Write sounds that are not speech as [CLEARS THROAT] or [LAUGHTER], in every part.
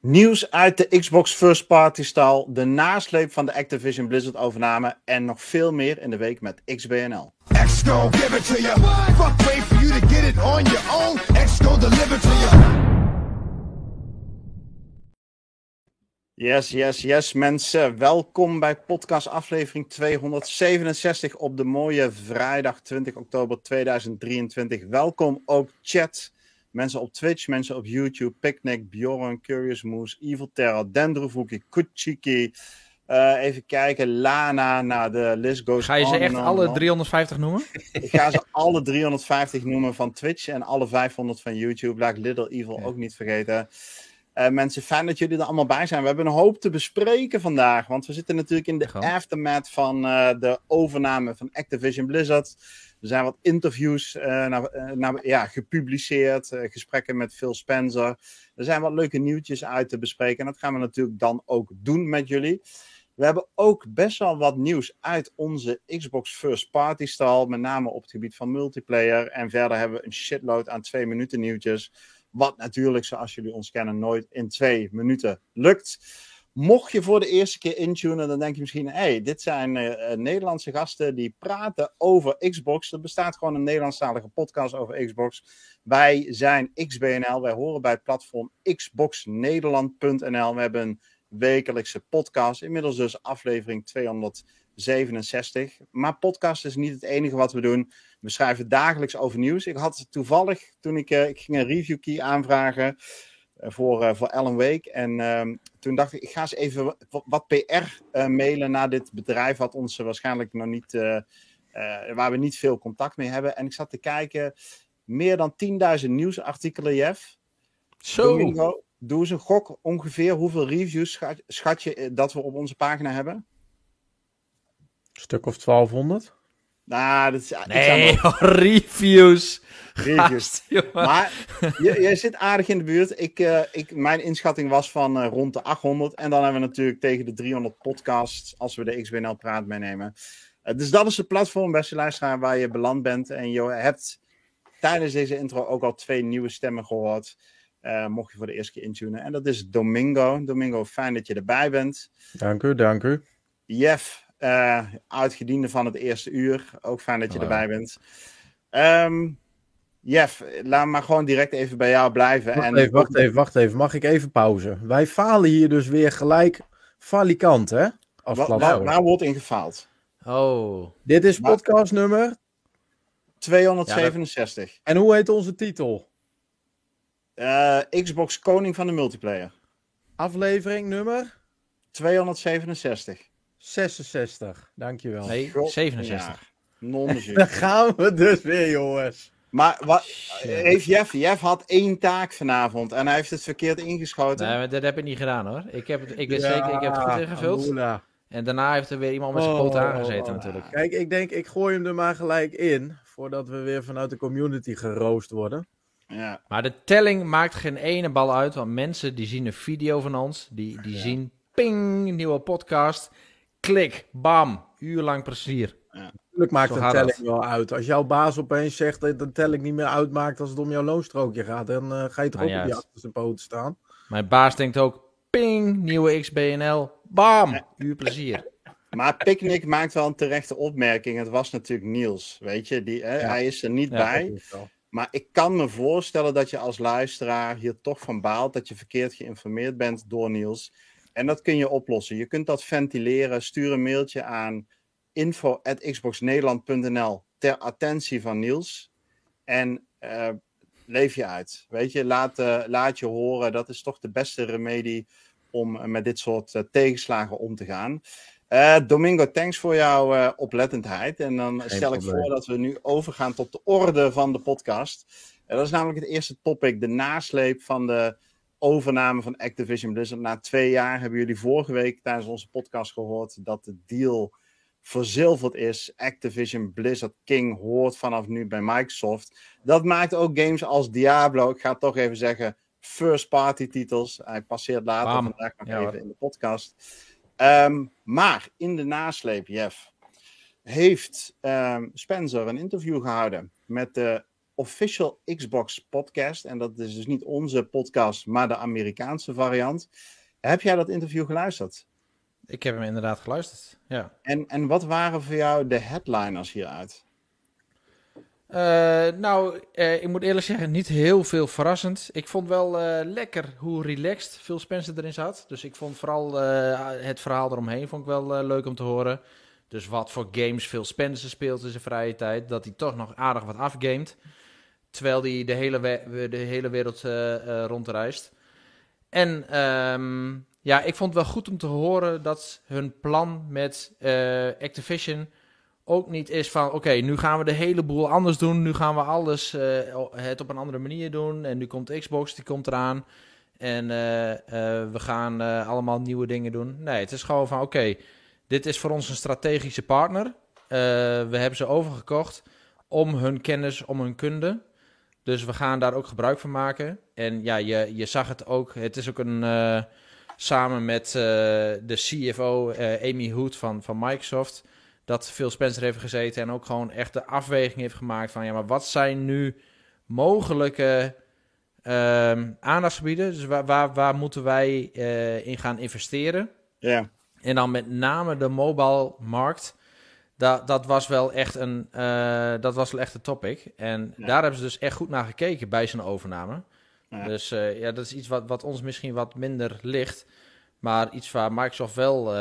Nieuws uit de Xbox First Party stal, de nasleep van de Activision Blizzard overname en nog veel meer in de week met XBNL. X give it to you. Fuck wait for you to get it on your own. X deliver to you. Yes, yes, yes mensen. Welkom bij podcast aflevering 267 op de mooie vrijdag 20 oktober 2023. Welkom ook chat. Mensen op Twitch, mensen op YouTube, Picnic, Bjorn, Curious Moose, Evil Terror, Dendrovuki, Kuchiki. Uh, even kijken, Lana, nou de list goes Ga je ze echt alle 350 noemen? [LAUGHS] ik ga ze alle 350 noemen van Twitch en alle 500 van YouTube. Laat Little Evil ook niet vergeten. Uh, mensen, fijn dat jullie er allemaal bij zijn. We hebben een hoop te bespreken vandaag. Want we zitten natuurlijk in de aftermath van uh, de overname van Activision Blizzard. Er zijn wat interviews uh, naar, ja, gepubliceerd, uh, gesprekken met Phil Spencer. Er zijn wat leuke nieuwtjes uit te bespreken en dat gaan we natuurlijk dan ook doen met jullie. We hebben ook best wel wat nieuws uit onze Xbox First Party stal, met name op het gebied van multiplayer. En verder hebben we een shitload aan twee minuten nieuwtjes, wat natuurlijk, zoals jullie ons kennen, nooit in twee minuten lukt. Mocht je voor de eerste keer intunen, dan denk je misschien: hey, dit zijn uh, Nederlandse gasten die praten over Xbox. Er bestaat gewoon een Nederlandstalige podcast over Xbox. Wij zijn XBNL, wij horen bij het platform xboxnederland.nl. We hebben een wekelijkse podcast, inmiddels dus aflevering 267. Maar podcast is niet het enige wat we doen. We schrijven dagelijks over nieuws. Ik had toevallig, toen ik, uh, ik ging een review key aanvragen eh, voor, uh, voor Alan Wake. En uh, toen dacht ik, ik ga eens even wat, PR uh, mailen naar dit bedrijf, wat ons waarschijnlijk nog niet, waar we niet veel contact mee hebben. En ik zat te kijken, meer dan 10.000 nieuwsartikelen, Jeff. Zo. Domingo, doe eens een gok ongeveer hoeveel reviews schat, schat je dat we op onze pagina hebben? Een stuk of 1200? Nou, dat is, nee, nog... [LAUGHS] reviews. Reviews. maar jij zit aardig in de buurt. Ik, uh, ik, mijn inschatting was van uh, rond de 800. En dan hebben we natuurlijk tegen de 300 podcasts, als we de XBNL Praat meenemen. Uh, dus dat is het platform, beste luisteraar, waar je beland bent. En je hebt tijdens deze intro ook al twee nieuwe stemmen gehoord. mocht je voor de eerste keer intunen. En dat is Domingo. Domingo, fijn dat je erbij bent. Dank u, dank u. Jeff, uh, uitgediende van het eerste uur. Ook fijn dat je erbij bent. Um, Jeff, laat maar gewoon direct even bij jou blijven. Wacht, en... even, wacht even, wacht even. Mag ik even pauze? Wij falen hier dus weer gelijk falikant, hè? Als Wa waar, waar wordt in gefaald? Oh. Dit is podcast nummer... 267. Ja, dat... En hoe heet onze titel? Uh, Xbox Koning van de Multiplayer. Aflevering nummer? 267. 66, dankjewel. Nee, 67. Ja, Dan gaan we dus weer, jongens. Maar wat, heeft Jeff, Jeff had één taak vanavond en hij heeft het verkeerd ingeschoten. Nee, maar dat heb ik niet gedaan hoor. Ik heb het, ik weet ja, zeker, ik heb het goed ingevuld. En daarna heeft er weer iemand met zijn pot oh, aangezeten natuurlijk. Kijk, ik denk, ik gooi hem er maar gelijk in, voordat we weer vanuit de community geroost worden. Ja. Maar de telling maakt geen ene bal uit, want mensen die zien een video van ons, die, die zien, ping, nieuwe podcast klik, bam, uurlang plezier. Ja. Natuurlijk maakt de telling wel uit. Als jouw baas opeens zegt dat de telling niet meer uitmaakt als het om jouw loonstrookje gaat, dan uh, ga je toch ook op je achterste poten staan. Mijn baas denkt ook, ping, nieuwe XBNL, bam, uur plezier. Maar Picnic maakt wel een terechte opmerking. Het was natuurlijk Niels, weet je. Die, hè, Hij is er niet bij. Maar ik kan me voorstellen dat je als luisteraar hier toch van baalt dat je verkeerd geïnformeerd bent door Niels. En dat kun je oplossen. Je kunt dat ventileren. Stuur een mailtje aan info.xboxnederland.nl ter attentie van Niels. En uh, leef je uit. Weet je, laat, uh, laat je horen. Dat is toch de beste remedie om uh, met dit soort tegenslagen om te gaan. Domingo, thanks voor jouw oplettendheid. En dan Geen stel ik voor dat we nu overgaan tot de orde van de podcast. dat is namelijk het eerste topic, de nasleep van de overname van Activision Blizzard. Na twee jaar hebben jullie vorige week tijdens onze podcast gehoord dat de deal verzilverd is. Activision Blizzard King hoort vanaf nu bij Microsoft. Dat maakt ook games als Diablo, ik ga het toch even zeggen, first party titels. Hij passeert later Bam. vandaag nog ja, even in de podcast. Um, maar in de nasleep, Jeff, heeft um, Spencer een interview gehouden met de Official Xbox Podcast. En dat is dus niet onze podcast, maar de Amerikaanse variant. Heb jij dat interview geluisterd? Ik heb hem inderdaad geluisterd, ja. En, en wat waren voor jou de headliners hieruit? Uh, nou, uh, ik moet eerlijk zeggen, niet heel veel verrassend. Ik vond wel uh, lekker hoe relaxed Phil Spencer erin zat. Dus ik vond vooral het verhaal eromheen vond ik wel leuk om te horen. Dus wat voor games Phil Spencer speelt in zijn vrije tijd. Dat hij toch nog aardig wat afgamet. Terwijl hij de hele, de hele wereld rondreist. En um, ja, ik vond het wel goed om te horen dat hun plan met Activision ook niet is van oké, nu gaan we de hele boel anders doen. Nu gaan we alles het op een andere manier doen. En nu komt Xbox, die komt eraan. En we gaan allemaal nieuwe dingen doen. Nee, het is gewoon van oké, dit is voor ons een strategische partner. we hebben ze overgekocht om hun kennis, om hun kunde. Dus we gaan daar ook gebruik van maken. En ja, je, je zag het ook. Het is ook een samen met de CFO Amy Hood van, van Microsoft dat Phil Spencer heeft gezeten en ook gewoon echt de afweging heeft gemaakt van ja, maar wat zijn nu mogelijke um, aandachtsgebieden? Dus waar, waar, waar moeten wij in gaan investeren? Ja. En dan met name de mobile markt. Dat, dat was wel echt een uh, dat was wel echt een topic. En ja. daar hebben ze dus echt goed naar gekeken bij zijn overname. Ja. Dus uh, ja, dat is iets wat, wat ons misschien wat minder ligt. Maar iets waar Microsoft wel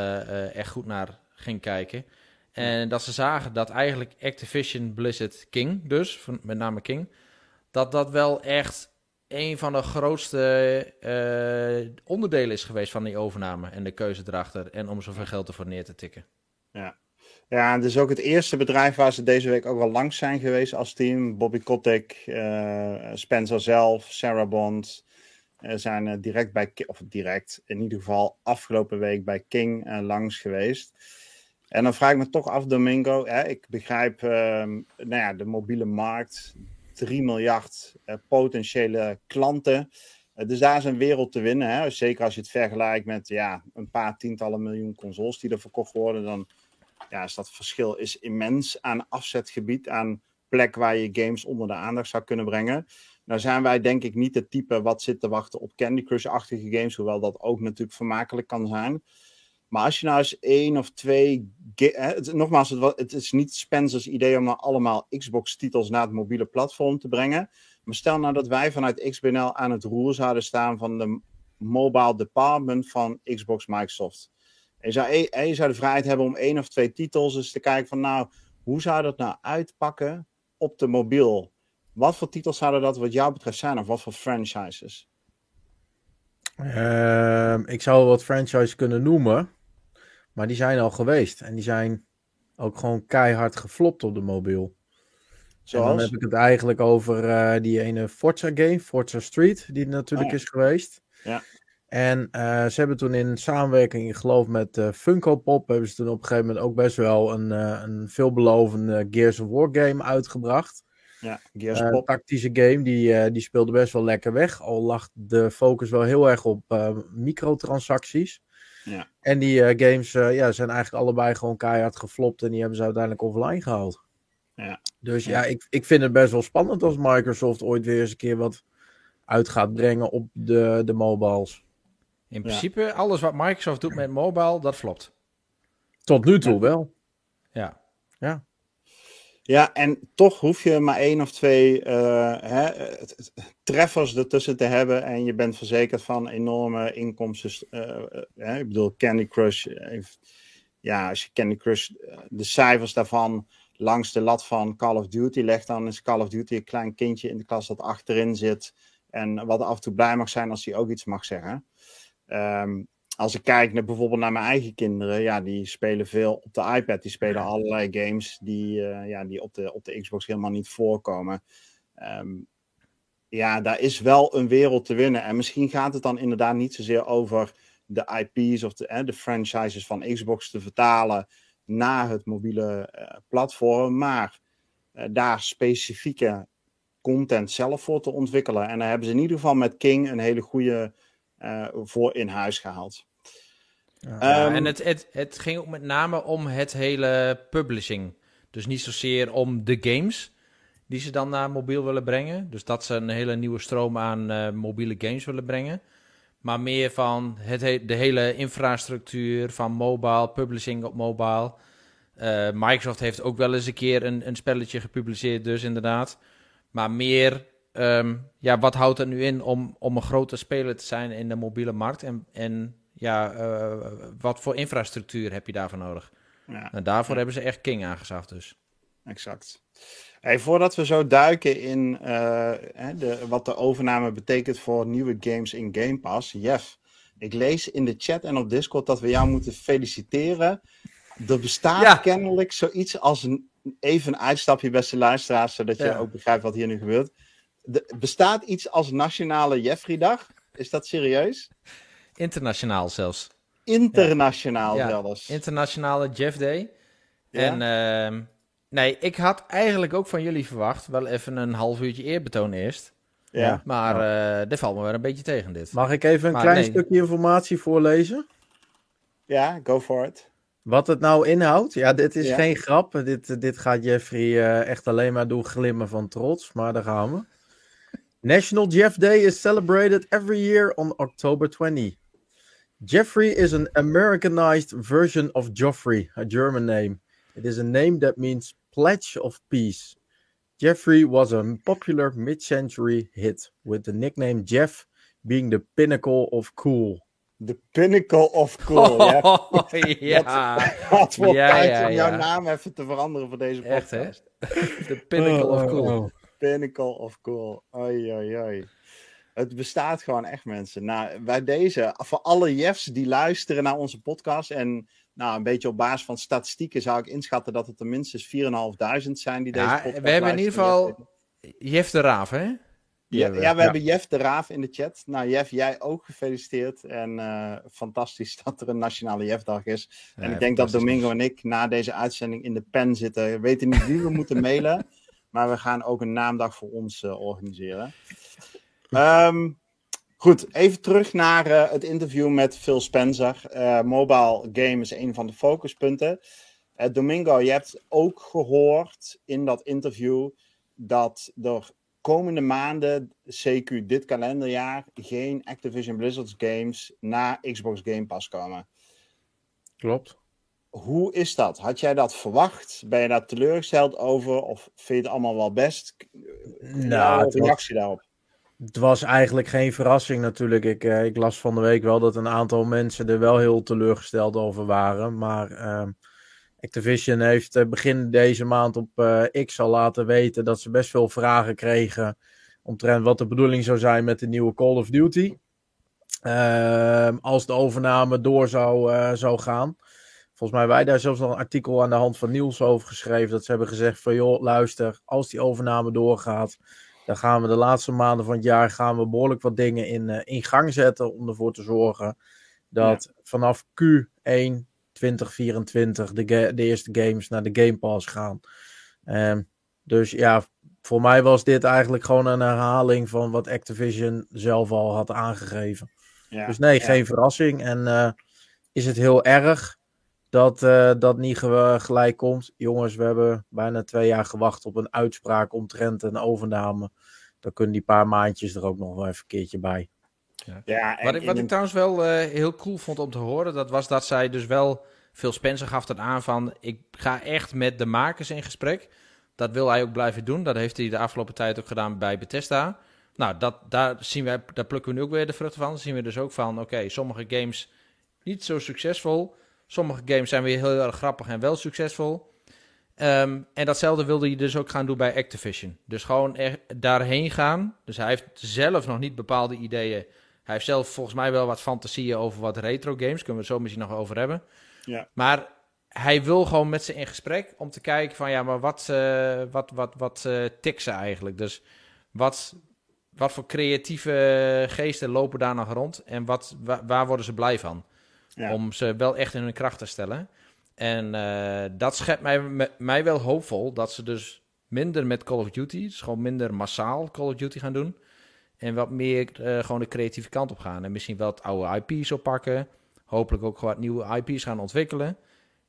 echt goed naar ging kijken. En dat ze zagen dat eigenlijk Activision Blizzard King, dus met name King, dat dat wel echt een van de grootste onderdelen is geweest van die overname en de keuze erachter. En om zoveel geld ervoor neer te tikken. Ja. Ja, het is ook het eerste bedrijf waar ze deze week ook wel langs zijn geweest als team. Bobby Kotick, uh, Spencer zelf, Sarah Bond zijn direct bij, of direct, in ieder geval afgelopen week bij King langs geweest. En dan vraag ik me toch af, Domingo. Hè, ik begrijp uh, nou ja, de mobiele markt, 3 miljard potentiële klanten. Dus daar is een wereld te winnen. Hè? Zeker als je het vergelijkt met ja, een paar tientallen miljoen consoles die er verkocht worden. Dan ja, is dat verschil is immens aan afzetgebied, aan plek waar je games onder de aandacht zou kunnen brengen. Nou zijn wij denk ik niet het type wat zit te wachten op Candy Crush-achtige games, hoewel dat ook natuurlijk vermakelijk kan zijn. Maar als je nou eens één of twee. Het, nogmaals, het, het, is niet Spencer's idee om nou allemaal Xbox-titels naar het mobiele platform te brengen. Maar stel nou dat wij vanuit XBNL aan het roer zouden staan van de mobile department van Xbox Microsoft. En je zou, je zou de vrijheid hebben om één of twee titels eens te kijken van nou, hoe zou dat nou uitpakken op de mobiel? Wat voor titels zouden dat wat jou betreft zijn of wat voor franchises? Uh, ik zou wat franchises kunnen noemen. Maar die zijn al geweest. En die zijn ook gewoon keihard geflopt op de mobiel. Zoals? En dan heb ik het eigenlijk over uh, die ene Forza game, Forza Street, die natuurlijk oh is geweest. Ja. En uh, ze hebben toen in samenwerking, ik geloof met uh, Funko Pop, hebben ze toen op een gegeven moment ook best wel een, een veelbelovende Gears of War game uitgebracht. Ja, Gears of War. tactische game, die, die speelde best wel lekker weg. Al lag de focus wel heel erg op microtransacties. Ja. En die games ja, zijn eigenlijk allebei gewoon keihard geflopt en die hebben ze uiteindelijk offline gehaald. Ja. Dus ja, ik, ik vind het best wel spannend als Microsoft ooit weer eens een keer wat uit gaat brengen op de, de mobiles. In principe, alles wat Microsoft doet met mobile, dat flopt. Tot nu toe wel. Ja. Ja. Ja, en toch hoef je maar één of twee uh, hè, treffers ertussen te hebben. En je bent verzekerd van enorme inkomsten. Uh, ik bedoel, Candy Crush. Heeft, ja, als je Candy Crush, de cijfers daarvan langs de lat van Call of Duty legt, dan is Call of Duty een klein kindje in de klas dat achterin zit. En wat af en toe blij mag zijn als hij ook iets mag zeggen. Um, als ik kijk naar, bijvoorbeeld naar mijn eigen kinderen, ja, die spelen veel op de iPad. Die spelen allerlei games die, uh, ja, die op, de, op de Xbox helemaal niet voorkomen. Um, ja, daar is wel een wereld te winnen. En misschien gaat het dan inderdaad niet zozeer over de IP's of de, eh, de franchises van Xbox te vertalen naar het mobiele uh, platform, maar uh, daar specifieke content zelf voor te ontwikkelen. En daar hebben ze in ieder geval met King een hele goede voor in huis gehaald. Ja, um, en het, het, het ging ook met name om het hele publishing. Dus niet zozeer om de games. die ze dan naar mobiel willen brengen. Dus dat ze een hele nieuwe stroom aan mobiele games willen brengen. Maar meer van het de hele infrastructuur van mobile, publishing op mobile. Microsoft heeft ook wel eens een keer een, een spelletje gepubliceerd, dus inderdaad. Maar meer Ehm, ja, wat houdt het nu in om, om een grote speler te zijn in de mobiele markt? En, en ja, uh, wat voor infrastructuur heb je daarvoor nodig? Ja. En daarvoor hebben ze echt King aangeschaft dus. Exact. Hey, voordat we zo duiken in uh, de, wat de overname betekent voor nieuwe games in Game Pass. Jeff, ik lees in de chat en op Discord dat we jou moeten feliciteren. Er bestaat kennelijk zoiets als een, even een uitstapje, beste luisteraars, zodat je ook begrijpt wat hier nu gebeurt bestaat iets als Nationale Jeffrey-dag? Is dat serieus? Internationaal zelfs. Internationaal ja. zelfs. Internationale Jeff Day. En uh, nee, ik had eigenlijk ook van jullie verwacht, wel even een half uurtje eerbetoon eerst. Ja. Maar uh, dit valt me wel een beetje tegen dit. Mag ik even een klein stukje informatie voorlezen? Ja, go for it. Wat het nou inhoudt? Ja, dit is geen grap. Dit, dit gaat Jeffrey uh, echt alleen maar doen glimmen van trots. Maar daar gaan we. National Jeff Day is celebrated every year on October 20. Jeffrey is an Americanized version of Joffrey, a German name. It is a name that means pledge of peace. Jeffrey was a popular mid century hit, with the nickname Jeff being the pinnacle of cool. The pinnacle of cool. [LAUGHS] Oh, ja. Wat voor ja, tijd ja, om jouw naam even te veranderen voor deze podcast. Echt, hè? The [LAUGHS] pinnacle of oh, oh, cool. Oh, oh, Pinnacle of cool. Oi, oi, oi. Het bestaat gewoon echt, mensen. Nou, bij deze, voor alle Jeffs die luisteren naar onze podcast. En nou, een beetje op basis van statistieken zou ik inschatten dat het er minstens 4.500 zijn die deze ja, podcast We hebben in ieder geval Jeff de Raaf, hè? Ja, ja, we hebben Jeff de Raaf in de chat. Nou, Jeff, jij ook gefeliciteerd. En uh, fantastisch [LAUGHS] dat er een Nationale Jeff-dag is. en ik denk dat Domingo en ik na deze uitzending in de pen zitten. We weten niet wie we moeten mailen. Maar we gaan ook een naamdag voor ons uh, organiseren. Um, goed, even terug naar uh, het interview met Phil Spencer. Uh, mobile game is een van de focuspunten. Domingo, je hebt ook gehoord in dat interview dat er komende maanden, CQ dit kalenderjaar, geen Activision Blizzard games naar Xbox Game Pass komen. Klopt. Hoe is dat? Had jij dat verwacht? Ben je daar teleurgesteld over? Of vind je het allemaal wel best? Nou, reactie daarop? Het was eigenlijk geen verrassing natuurlijk. Ik, eh, ik las van de week wel dat een aantal mensen er wel heel teleurgesteld over waren. Maar uh, Activision heeft uh, begin deze maand op uh, X al laten weten dat ze best veel vragen kregen. Omtrent wat de bedoeling zou zijn met de nieuwe Call of Duty. Ehm, als de overname door zou, zou gaan. Volgens mij wij daar zelfs nog een artikel aan de hand van Niels over geschreven. Dat ze hebben gezegd van joh, luister, als die overname doorgaat, dan gaan we de laatste maanden van het jaar gaan we behoorlijk wat dingen in, uh, in gang zetten om ervoor te zorgen dat vanaf Q1 2024 de, de eerste games naar de Game Pass gaan. Um, dus ja, voor mij was dit eigenlijk gewoon een herhaling van wat Activision zelf al had aangegeven. Ja, dus nee, geen verrassing. En uh, is het heel erg? Dat uh, dat niet gelijk komt. Jongens, we hebben bijna twee jaar gewacht op een uitspraak omtrent een overname. Dan kunnen die paar maandjes er ook nog wel even een keertje bij. Ja. ja wat, ik, wat ik trouwens wel uh, heel cool vond om te horen, dat was dat zij dus wel... Phil Spencer gaf dat aan van, ik ga echt met de makers in gesprek. Dat wil hij ook blijven doen. Dat heeft hij de afgelopen tijd ook gedaan bij Bethesda. Nou, dat, daar, zien we, daar plukken we nu ook weer de vruchten van. Dan zien we dus ook van, oké, sommige games niet zo succesvol... Sommige games zijn weer heel erg grappig en wel succesvol. Um, en datzelfde wilde hij dus ook gaan doen bij Activision. Dus gewoon er, daarheen gaan. Dus hij heeft zelf nog niet bepaalde ideeën. Hij heeft zelf volgens mij wel wat fantasieën over wat retro games. Kunnen we het zo misschien nog over hebben. Ja. Maar hij wil gewoon met ze in gesprek om te kijken van ja, maar wat, uh, wat, wat, wat uh, tikt ze eigenlijk? Dus wat, wat voor creatieve geesten lopen daar nog rond en wat, waar worden ze blij van? Om ze wel echt in hun kracht te stellen. En uh, dat schept mij, mij wel hoopvol dat ze dus minder met Call of Duty, dus gewoon minder massaal Call of Duty gaan doen. En wat meer uh, gewoon de creatieve kant op gaan. En misschien wel het oude IP's oppakken. Hopelijk ook gewoon wat nieuwe IP's gaan ontwikkelen.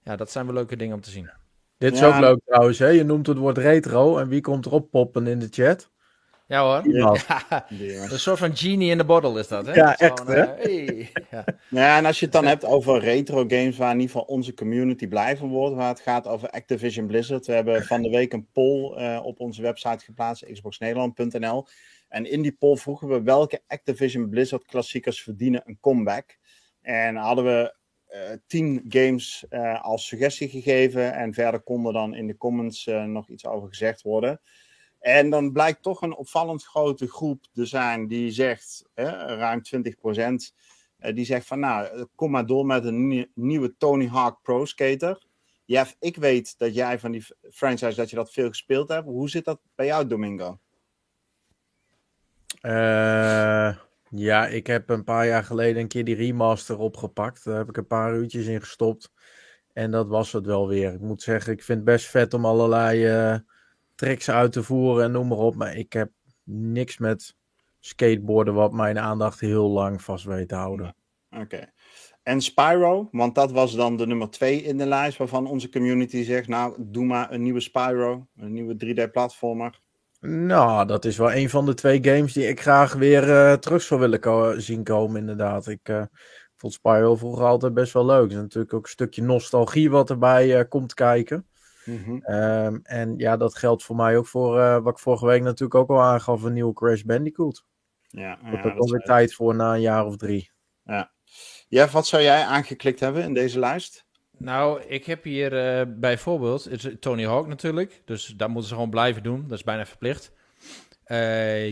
Ja, dat zijn wel leuke dingen om te zien. Dit is ook leuk trouwens, hè? Je noemt het woord retro en wie komt erop poppen in de chat? Ja hoor. Ja. [LAUGHS] Een soort van genie in the bottle is dat, hè? Ja, echt, hè? Uh, hey. [LAUGHS] ja. ja, en als je het dan hebt over retro games waar in ieder geval onze community blij van wordt, waar het gaat over Activision Blizzard. We hebben van de week een poll uh, op onze website geplaatst, xboxnederland.nl. En in die poll vroegen we welke Activision Blizzard klassiekers verdienen een comeback. En hadden we uh, tien games als suggestie gegeven en verder konden dan in de comments nog iets over gezegd worden. En dan blijkt toch een opvallend grote groep te zijn die zegt, ruim 20 procent, eh, die zegt van nou, kom maar door met een nieuwe Tony Hawk Pro Skater. Jeff, ik weet dat jij van die franchise, dat je dat veel gespeeld hebt. Hoe zit dat bij jou, Domingo? Uh, ja, ik heb een paar jaar geleden een keer die remaster opgepakt. Daar heb ik een paar uurtjes in gestopt. En dat was het wel weer. Ik moet zeggen, ik vind het best vet om allerlei... Uh, tricks uit te voeren en noem maar op. Maar ik heb niks met skateboarden wat mijn aandacht heel lang vast weet te houden. Oké. En Spyro, want dat was dan de nummer twee in de lijst waarvan onze community zegt, nou, doe maar een nieuwe Spyro, een nieuwe 3D-platformer. Nou, dat is wel een van de twee games die ik graag weer uh, terug zou willen zien komen, inderdaad. Ik uh, vond Spyro vroeger altijd best wel leuk. Er is natuurlijk ook een stukje nostalgie wat erbij uh, komt kijken. Mhm. Ehm, en ja, dat geldt voor mij ook voor uh, wat ik vorige week natuurlijk ook al aangaf, een nieuwe Crash Bandicoot. Ja, dat ja, ook alweer tijd voor na een jaar of drie. Ja. Jeff, wat zou jij aangeklikt hebben in deze lijst? Nou, ik heb hier uh, bijvoorbeeld Tony Hawk natuurlijk. Dus daar moeten ze gewoon blijven doen. Dat is bijna verplicht. Uh,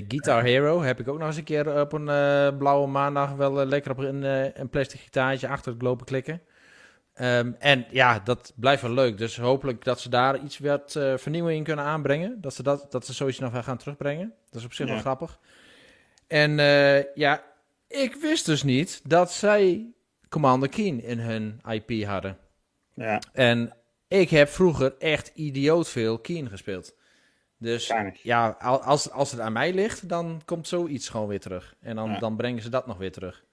Guitar [LAUGHS] Hero heb ik ook nog eens een keer op een blauwe maandag wel lekker op een, een plastic gitaartje achter het lopen klikken. Um, en ja, dat blijft wel leuk. Dus hopelijk dat ze daar iets wat uh, vernieuwing in kunnen aanbrengen. Dat ze, dat, dat ze zoiets nog wel gaan terugbrengen. Dat is op zich ja. wel grappig. En uh, ja, ik wist dus niet dat zij Commander Keen in hun IP hadden. Ja. En ik heb vroeger echt idioot veel Keen gespeeld. Dus ja, als, als het aan mij ligt, dan komt zoiets gewoon weer terug. En dan, ja. dan brengen ze dat nog weer terug.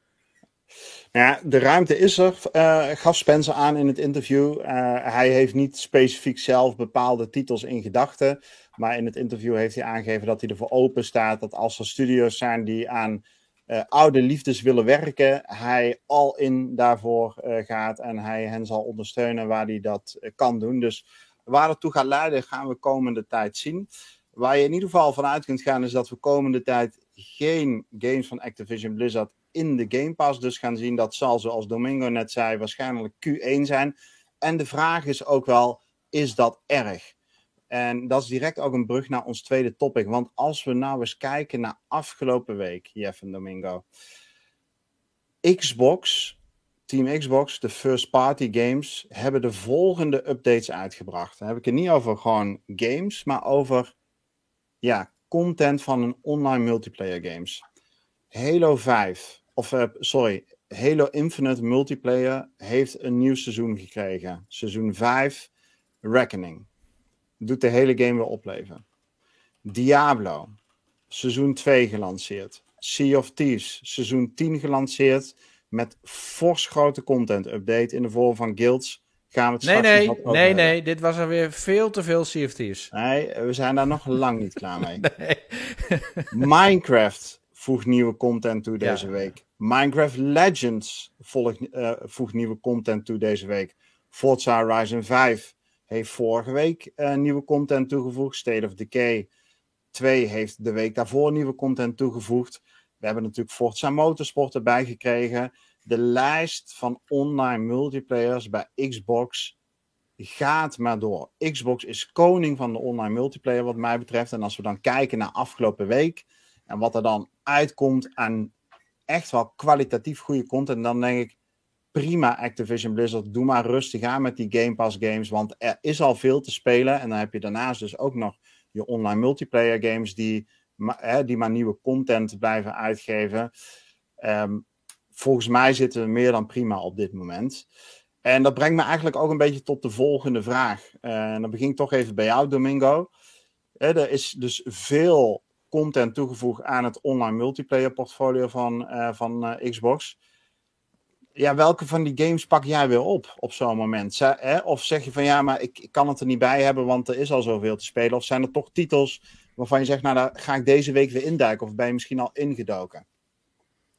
Nou ja, de ruimte is er, uh, gaf Spencer aan in het interview. Uh, hij heeft niet specifiek zelf bepaalde titels in gedachten. Maar in het interview heeft hij aangegeven dat hij ervoor open staat. Dat als er studio's zijn die aan uh, oude liefdes willen werken, hij al in daarvoor gaat. En hij hen zal ondersteunen waar hij dat kan doen. Dus waar het toe gaat leiden, gaan we komende tijd zien. Waar je in ieder geval vanuit kunt gaan, is dat we komende tijd geen games van Activision Blizzard in de Game Pass dus gaan zien. Dat zal, zoals Domingo net zei, waarschijnlijk Q1 zijn. En de vraag is ook wel, is dat erg? En dat is direct ook een brug naar ons tweede topic. Want als we nou eens kijken naar afgelopen week, Jeff en Domingo. Xbox, Team Xbox, de first party games, hebben de volgende updates uitgebracht. Dan heb ik het niet over gewoon games, maar over ja, content van een online multiplayer games. Halo 5 of uh, sorry, Halo Infinite Multiplayer heeft een nieuw seizoen gekregen. Seizoen 5, Reckoning. Doet de hele game weer opleven. Diablo, seizoen 2 gelanceerd. Sea of Thieves, seizoen 10 gelanceerd. Met fors grote content update in de vorm van guilds. Gaan we het nee, nee, nee, nee, dit was alweer veel te veel Sea of Thieves. Nee, we zijn daar nog lang niet klaar mee. [LAUGHS] Minecraft, voegt nieuwe content toe deze week. Minecraft Legends volgt, uh, voegt nieuwe content toe deze week. Forza Horizon 5 heeft vorige week uh, nieuwe content toegevoegd. State of Decay 2 heeft de week daarvoor nieuwe content toegevoegd. We hebben natuurlijk Forza Motorsport erbij gekregen. De lijst van online multiplayers bij Xbox gaat maar door. Xbox is koning van de online multiplayer wat mij betreft. En als we dan kijken naar afgelopen week en wat er dan uitkomt aan echt wel kwalitatief goede content, dan denk ik prima Activision Blizzard, doe maar rustig aan met die Game Pass games, want er is al veel te spelen. En dan heb je daarnaast dus ook nog je online multiplayer games die, hè, die maar nieuwe content blijven uitgeven. Ehm, volgens mij zitten we meer dan prima op dit moment. En dat brengt me eigenlijk ook een beetje tot de volgende vraag. En dan begin ik toch even bij jou, Domingo. er is dus veel content toegevoegd aan het online multiplayer portfolio van, uh, van uh, Xbox. Ja, welke van die games pak jij weer op op zo'n moment? Hè? Of zeg je van ja, maar ik, ik, kan het er niet bij hebben, want er is al zoveel te spelen. Of zijn er toch titels waarvan je zegt, nou daar ga ik deze week weer induiken? Of ben je misschien al ingedoken?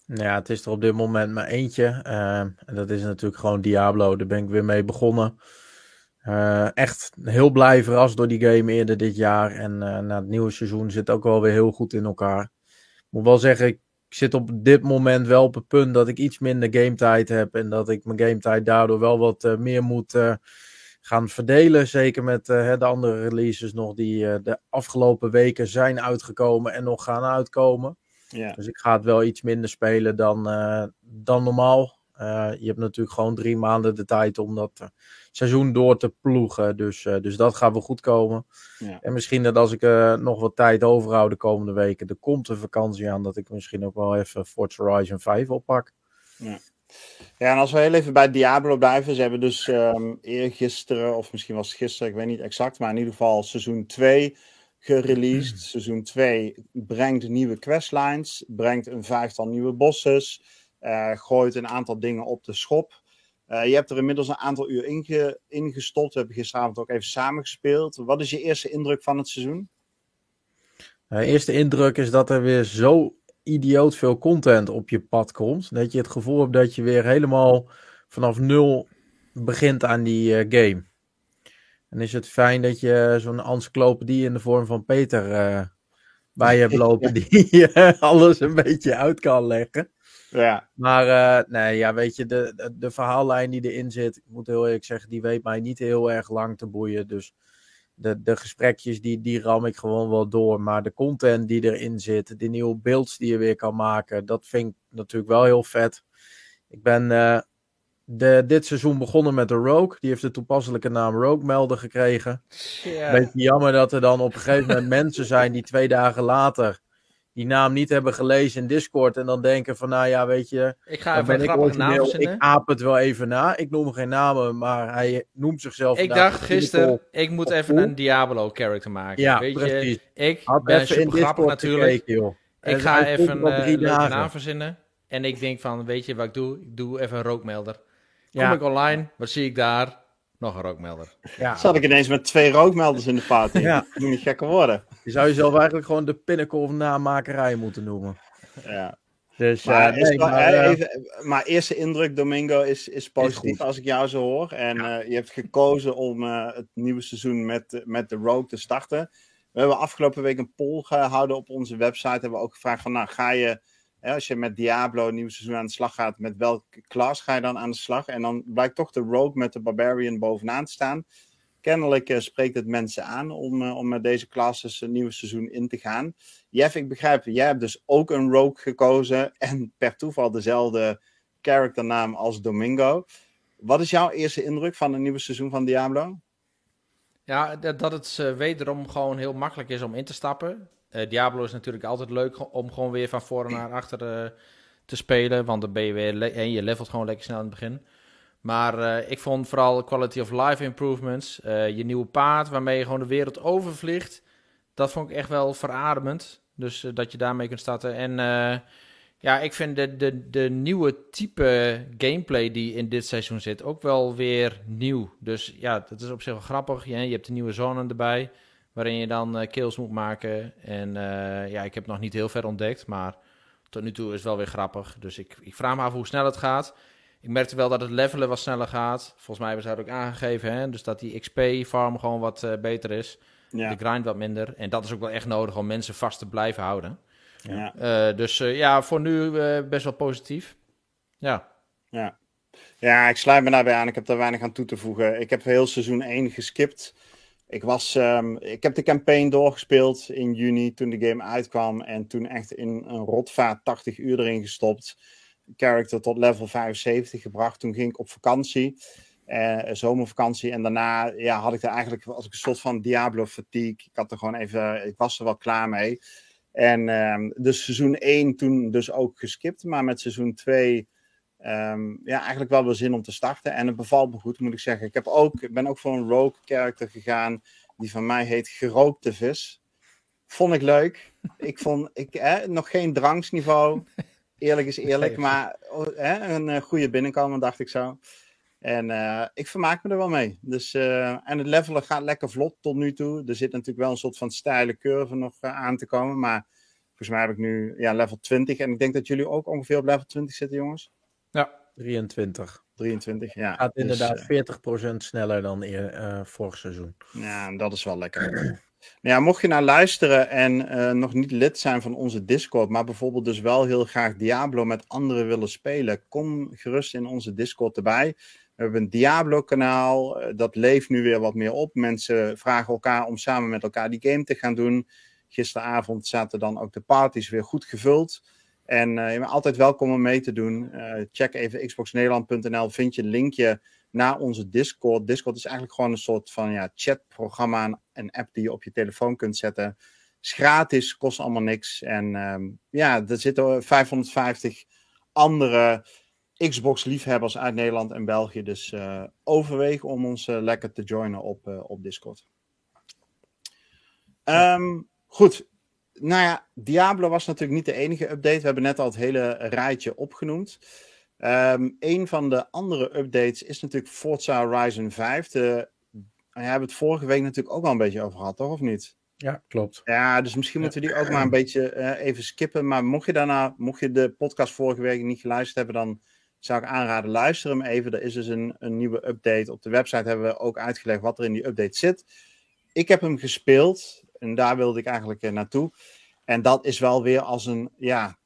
Ja, het is er op dit moment maar eentje. Uh, en dat is natuurlijk gewoon Diablo. Daar ben ik weer mee begonnen. Uh, echt heel blij verrast door die game eerder dit jaar. En uh, na het nieuwe seizoen zit ook wel weer heel goed in elkaar. Ik moet wel zeggen, ik zit op dit moment wel op het punt dat ik iets minder gametijd heb. En dat ik mijn gametijd daardoor wel wat uh, meer moet gaan verdelen. Zeker met de andere releases nog die de afgelopen weken zijn uitgekomen en nog gaan uitkomen. Dus ik ga het wel iets minder spelen dan, dan normaal. Je hebt natuurlijk gewoon drie maanden de tijd om dat seizoen door te ploegen. Dus, dus dat gaat wel goed komen. Ja. En misschien dat als ik nog wat tijd overhoud de komende weken, er komt een vakantie aan, dat ik misschien ook wel even Forza Horizon 5 oppak. Ja. Ja, en als we heel even bij Diablo blijven. Ze hebben dus um, eergisteren, of misschien was het gisteren, ik weet niet exact, maar in ieder geval seizoen 2 gereleased. Seizoen 2 brengt nieuwe questlines, brengt een vijftal nieuwe bosses, uh, gooit een aantal dingen op de schop. Uh, je hebt er inmiddels een aantal uur inge ingestopt. We hebben gisteravond ook even samengespeeld. Wat is je eerste indruk van het seizoen? Uh, eerste indruk is dat er weer zo idioot veel content op je pad komt. Dat je het gevoel hebt dat je weer helemaal vanaf nul begint aan die uh, game. En is het fijn dat je zo'n encyclopedie in de vorm van Peter bij je hebt [LAUGHS] lopen, die [LAUGHS] alles een beetje uit kan leggen. Ja. Maar uh, nee, ja, weet je, de, de, de, verhaallijn die erin zit, ik moet heel eerlijk zeggen, die weet mij niet heel erg lang te boeien. Dus de, de gesprekjes, die, die ram ik gewoon wel door. Maar de content die erin zit, de nieuwe beelds die je weer kan maken, dat vind ik natuurlijk wel heel vet. Ik ben uh, de, dit seizoen begonnen met de Rogue. Die heeft de toepasselijke naam Rogue Melder gekregen. Yeah. Beetje jammer dat er dan op een gegeven moment mensen zijn die twee dagen later die naam niet hebben gelezen in Discord. En dan denken van, nou ja, weet je. Ik ga even een grappige naam verzinnen. Ik aap het wel even na. Ik noem geen namen, maar hij noemt zichzelf. Ik dacht gisteren, ik moet even een Diablo-character maken. Ja, weet precies. Je, ik Had ben super grappig natuurlijk. Gekeken, ik ga even uh, een naam verzinnen. En ik denk van, weet je wat ik doe? Ik doe even een rookmelder. Kom ik online, wat zie ik daar? Nog een rookmelder. Ja. Zat ik ineens met twee rookmelders in de party. ja. moet niet gekker worden. Je zou jezelf eigenlijk gewoon de pinnacle of namakerij moeten noemen. Ja. Dus, maar, uh, nee, maar, uh, even, maar, eerste indruk, Domingo, is, is positief als ik jou zo hoor. En ja. uh, je hebt gekozen om het nieuwe seizoen met, met de Rogue te starten. We hebben afgelopen week een poll gehouden op onze website. Hebben we ook gevraagd van, nou, ga je als je met Diablo een nieuw seizoen aan de slag gaat, met welke klas ga je dan aan de slag? En dan blijkt toch de Rogue met de Barbarian bovenaan te staan. Kennelijk uh, spreekt het mensen aan om, uh, om met deze classes een nieuw seizoen in te gaan. Jeff, ik begrijp, jij hebt dus ook een Rogue gekozen en per toeval dezelfde characternaam als Domingo. Wat is jouw eerste indruk van een nieuwe seizoen van Diablo? Ja, dat, het uh, wederom gewoon heel makkelijk is om in te stappen. Uh, Diablo is natuurlijk altijd leuk om gewoon weer van voor naar achter uh, te spelen. Want dan ben je weer en je levelt gewoon lekker snel in het begin. Maar uh, ik vond vooral quality of life improvements. je nieuwe paard waarmee je gewoon de wereld overvliegt. Dat vond ik echt wel verademend. Dus dat je daarmee kunt starten. En ja, ik vind de, de, de nieuwe type gameplay die in dit seizoen zit ook wel weer nieuw. Dus ja, dat is op zich wel grappig. je hebt de nieuwe zone erbij waarin je dan uh, kills moet maken. En uh, ja, ik heb nog niet heel ver ontdekt, maar tot nu toe is het wel weer grappig. Dus ik, ik vraag me af hoe snel het gaat. Ik merkte wel dat het levelen wat sneller gaat. Volgens mij hebben ze dat ook aangegeven, hè? dus dat die XP-farm gewoon wat uh, beter is. Ja. De grind wat minder. En dat is ook wel echt nodig om mensen vast te blijven houden. Ja. dus ja, voor nu best wel positief. Ja. Ja. Ja, ik sluit me daarbij aan. Ik heb daar weinig aan toe te voegen. Ik heb heel seizoen 1 geskipt. Ik, was, um, ik heb de campaign doorgespeeld in juni toen de game uitkwam. En toen echt in een rotvaart 80 uur erin gestopt. Character tot level 75 gebracht. Toen ging ik op vakantie. Uh, zomervakantie. En daarna ja, had ik er eigenlijk als ik een soort van Diablo fatigue. Ik had er gewoon even. Ik was er wel klaar mee. En um, seizoen 1 toen dus ook geskipt. Maar met seizoen 2. Um, ja, eigenlijk wel weer zin om te starten. En het bevalt me goed, moet ik zeggen. Ik, heb ook, ik ben ook voor een rogue character gegaan. Die van mij heet Gerookte Vis. Vond ik leuk. [LAUGHS] Ik vond ik, nog geen dranksniveau. Eerlijk is eerlijk, maar oh, hè, een goede binnenkomen, dacht ik zo. En ik vermaak me er wel mee. Dus, en het levelen gaat lekker vlot tot nu toe. Er zit natuurlijk wel een soort van steile curve nog aan te komen. Maar volgens mij heb ik nu ja, level 20. En ik denk dat jullie ook ongeveer op level 20 zitten, jongens. Ja, 23. 23, ja. Gaat dus, inderdaad dus, 40% sneller dan uh, vorig seizoen. Ja, dat is wel lekker. nou ja, mocht je nou luisteren en uh, nog niet lid zijn van onze Discord, maar bijvoorbeeld dus wel heel graag Diablo met anderen willen spelen, kom gerust in onze Discord erbij. We hebben een Diablo-kanaal, dat leeft nu weer wat meer op. Mensen vragen elkaar om samen met elkaar die game te gaan doen. Gisteravond zaten dan ook de parties weer goed gevuld. En uh, je bent altijd welkom om mee te doen. Uh, check even xboxnederland.nl, vind je een linkje naar onze Discord. Discord is eigenlijk gewoon een soort van ja, chatprogramma, een app die je op je telefoon kunt zetten. Is gratis, kost allemaal niks. En um, ja, er zitten 550 andere Xbox-liefhebbers uit Nederland en België. Dus uh, overweeg om ons lekker te joinen op, op Discord. Um, goed, nou ja, Diablo was natuurlijk niet de enige update. We hebben net al het hele rijtje opgenoemd. Um, een van de andere updates is natuurlijk Forza Horizon 5. De, we hebben het vorige week natuurlijk ook al een beetje over gehad, toch? Of niet? Ja, klopt. Ja, dus misschien moeten we die ook maar een beetje uh, even skippen. Maar mocht je daarna, mocht je de podcast vorige week niet geluisterd hebben, dan zou ik aanraden, luister hem even. Er is dus een, een nieuwe update. Op de website hebben we ook uitgelegd wat er in die update zit. Ik heb hem gespeeld. En daar wilde ik eigenlijk uh, naartoe. En dat is wel weer als een, ja,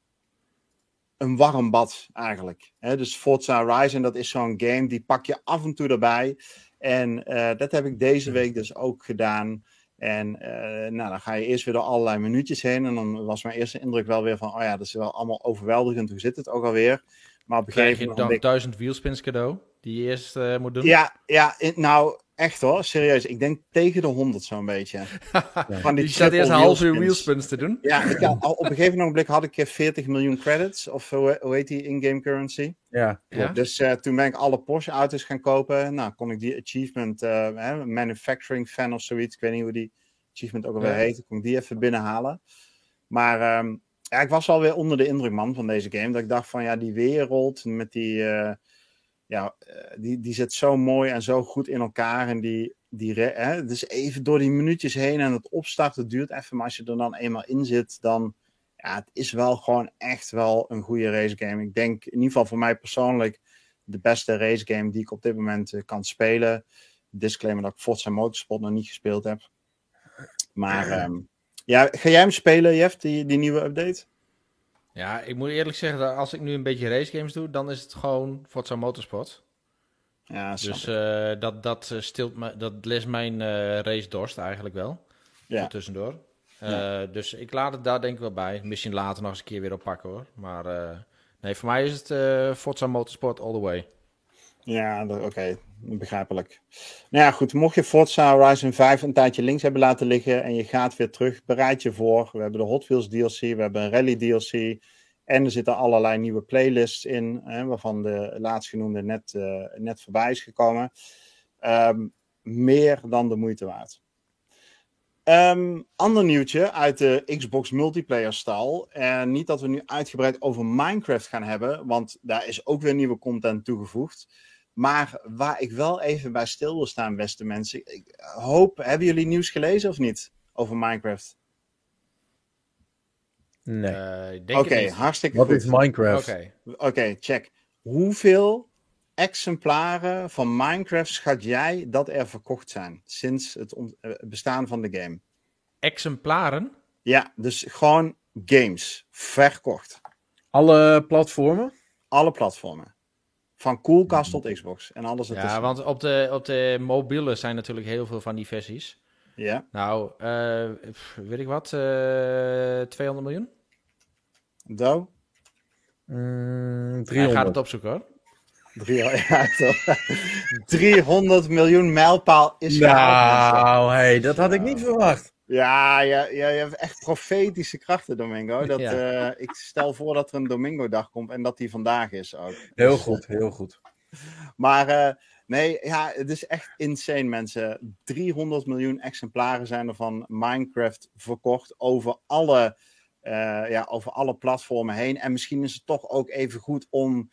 een warm bad eigenlijk. Dus Forza Horizon, dat is zo'n game, die pak je af en toe erbij. En uh, dat heb ik deze week dus ook gedaan. En uh, nou, dan ga je eerst weer door allerlei minuutjes heen. En dan was mijn eerste indruk wel weer van, oh ja, dat is wel allemaal overweldigend. Hoe zit het ook alweer? Maar op een gegeven moment... Krijg je dan duizend wielspins cadeau, die je eerst uh, moet doen? Ja, ja nou, Echt hoor, serieus. Ik denk tegen de 100 zo'n beetje. [LAUGHS] Van die je staat eerst een half uur wheelspins te doen. Ja, ik had, [LAUGHS] op een gegeven moment had ik 40 miljoen credits. Of hoe, hoe heet die in-game currency? Ja. ja. Dus uh, toen ben ik alle Porsche auto's gaan kopen. Nou, kon ik die achievement, uh, manufacturing fan of zoiets. Ik weet niet hoe die achievement ook alweer ja. heet. Kon ik die even binnenhalen. Maar um, ja, ik was wel weer onder de indruk, man, van deze game. Dat ik dacht van, ja, die wereld met die... Uh, ja, eh, die, die zit zo mooi en zo goed in elkaar. En die, die hè, dus even door die minuutjes heen en het opstarten duurt even. Maar als je er dan eenmaal in zit, dan ja, het is wel gewoon echt wel een goede race game. Ik denk in ieder geval voor mij persoonlijk de beste race game die ik op dit moment uh, kan spelen. Disclaimer dat ik Forza Motorsport nog niet gespeeld heb. Maar um, [CLEARS THROAT] ja, ga jij hem spelen, Jeff, die, die nieuwe update? Ja, ik moet eerlijk zeggen, dat als ik nu een beetje racegames doe, dan is het gewoon Forza Motorsport. Ja, dus uh, dat, dat, eh, stilt me, dat les mijn uh, race dorst eigenlijk wel. Ja. tussendoor. Uh, ja. Dus ik laat het daar denk ik wel bij. Misschien later nog eens een keer weer oppakken hoor. Maar nee, voor mij is het Forza Motorsport all the way. Ja, oké. Begrijpelijk. Nou ja, goed. Mocht je Forza Horizon 5 een tijdje links hebben laten liggen en je gaat weer terug, bereid je voor. We hebben de Hot Wheels DLC, we hebben een Rally DLC. En er zitten allerlei nieuwe playlists in, hè, waarvan de laatstgenoemde net, uh, net voorbij is gekomen. Um, meer dan de moeite waard. Um, ander nieuwtje uit de Xbox multiplayer stal. En niet dat we nu uitgebreid over Minecraft gaan hebben, want daar is ook weer nieuwe content toegevoegd. Maar waar ik wel even bij stil wil staan, beste mensen. Ik hoop, hebben jullie nieuws gelezen of niet over Minecraft? Nee. Uh, Oké, okay, hartstikke Wat is Minecraft? Oké, okay. okay, check. Hoeveel exemplaren van Minecraft schat jij dat er verkocht zijn sinds het eh, bestaan van de game? Exemplaren? Ja, dus gewoon games verkocht. Alle platformen? Alle platformen. Van koelkast tot Xbox en alles ertussen. Ja, want op de, op de mobiele zijn natuurlijk heel veel van die versies. Ja. Nou, uh, weet ik wat, uh, 200 miljoen? Do? Mm, 300. Hij gaat het opzoeken hoor. 300 [LAUGHS] miljoen mijlpaal is Nou, hey, dat had ik niet verwacht. Ja, ja, ja, je hebt echt profetische krachten, Domingo. [LAUGHS] Dat, ja. uh, ik stel voor dat er een Domingo-dag komt en dat die vandaag is ook. Heel dus, goed, heel goed. Maar uh, nee, ja, het is echt insane, mensen. 300 miljoen exemplaren zijn er van Minecraft verkocht over alle ja, over alle platformen heen. En misschien is het toch ook even goed om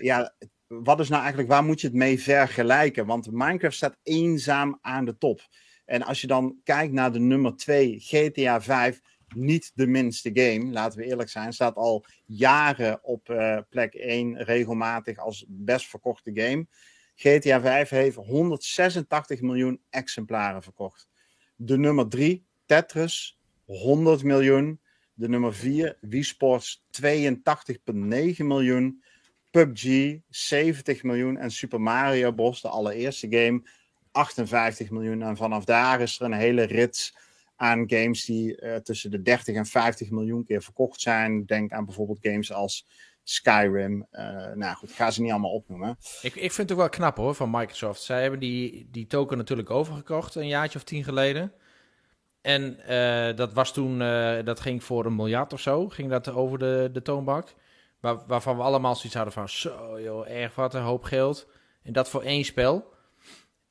ja, wat is nou eigenlijk, waar moet je het mee vergelijken? Want Minecraft staat eenzaam aan de top. En als je dan kijkt naar de nummer 2, GTA 5, niet de minste game, laten we eerlijk zijn, staat al jaren op uh, plek 1 regelmatig als best verkochte game. GTA 5 heeft 186 miljoen exemplaren verkocht. De nummer 3, Tetris, 100 miljoen. De nummer 4, Wii Sports, 82,9 miljoen. PUBG 70 miljoen en Super Mario Bros, de allereerste game, 58 miljoen. En vanaf daar is er een hele rits aan games die uh, tussen de 30 en 50 miljoen keer verkocht zijn. Denk aan bijvoorbeeld games als Skyrim. Uh, nou goed, ga ze niet allemaal opnoemen. Ik, ik vind het ook wel knap hoor van Microsoft. Zij hebben die, die token natuurlijk overgekocht een jaartje of tien geleden. En uh, dat was toen, dat ging voor een miljard of zo, ging dat over de, de toonbank. Waar, waarvan we allemaal zoiets hadden van, zo joh, erg wat een hoop geld. En dat voor één spel.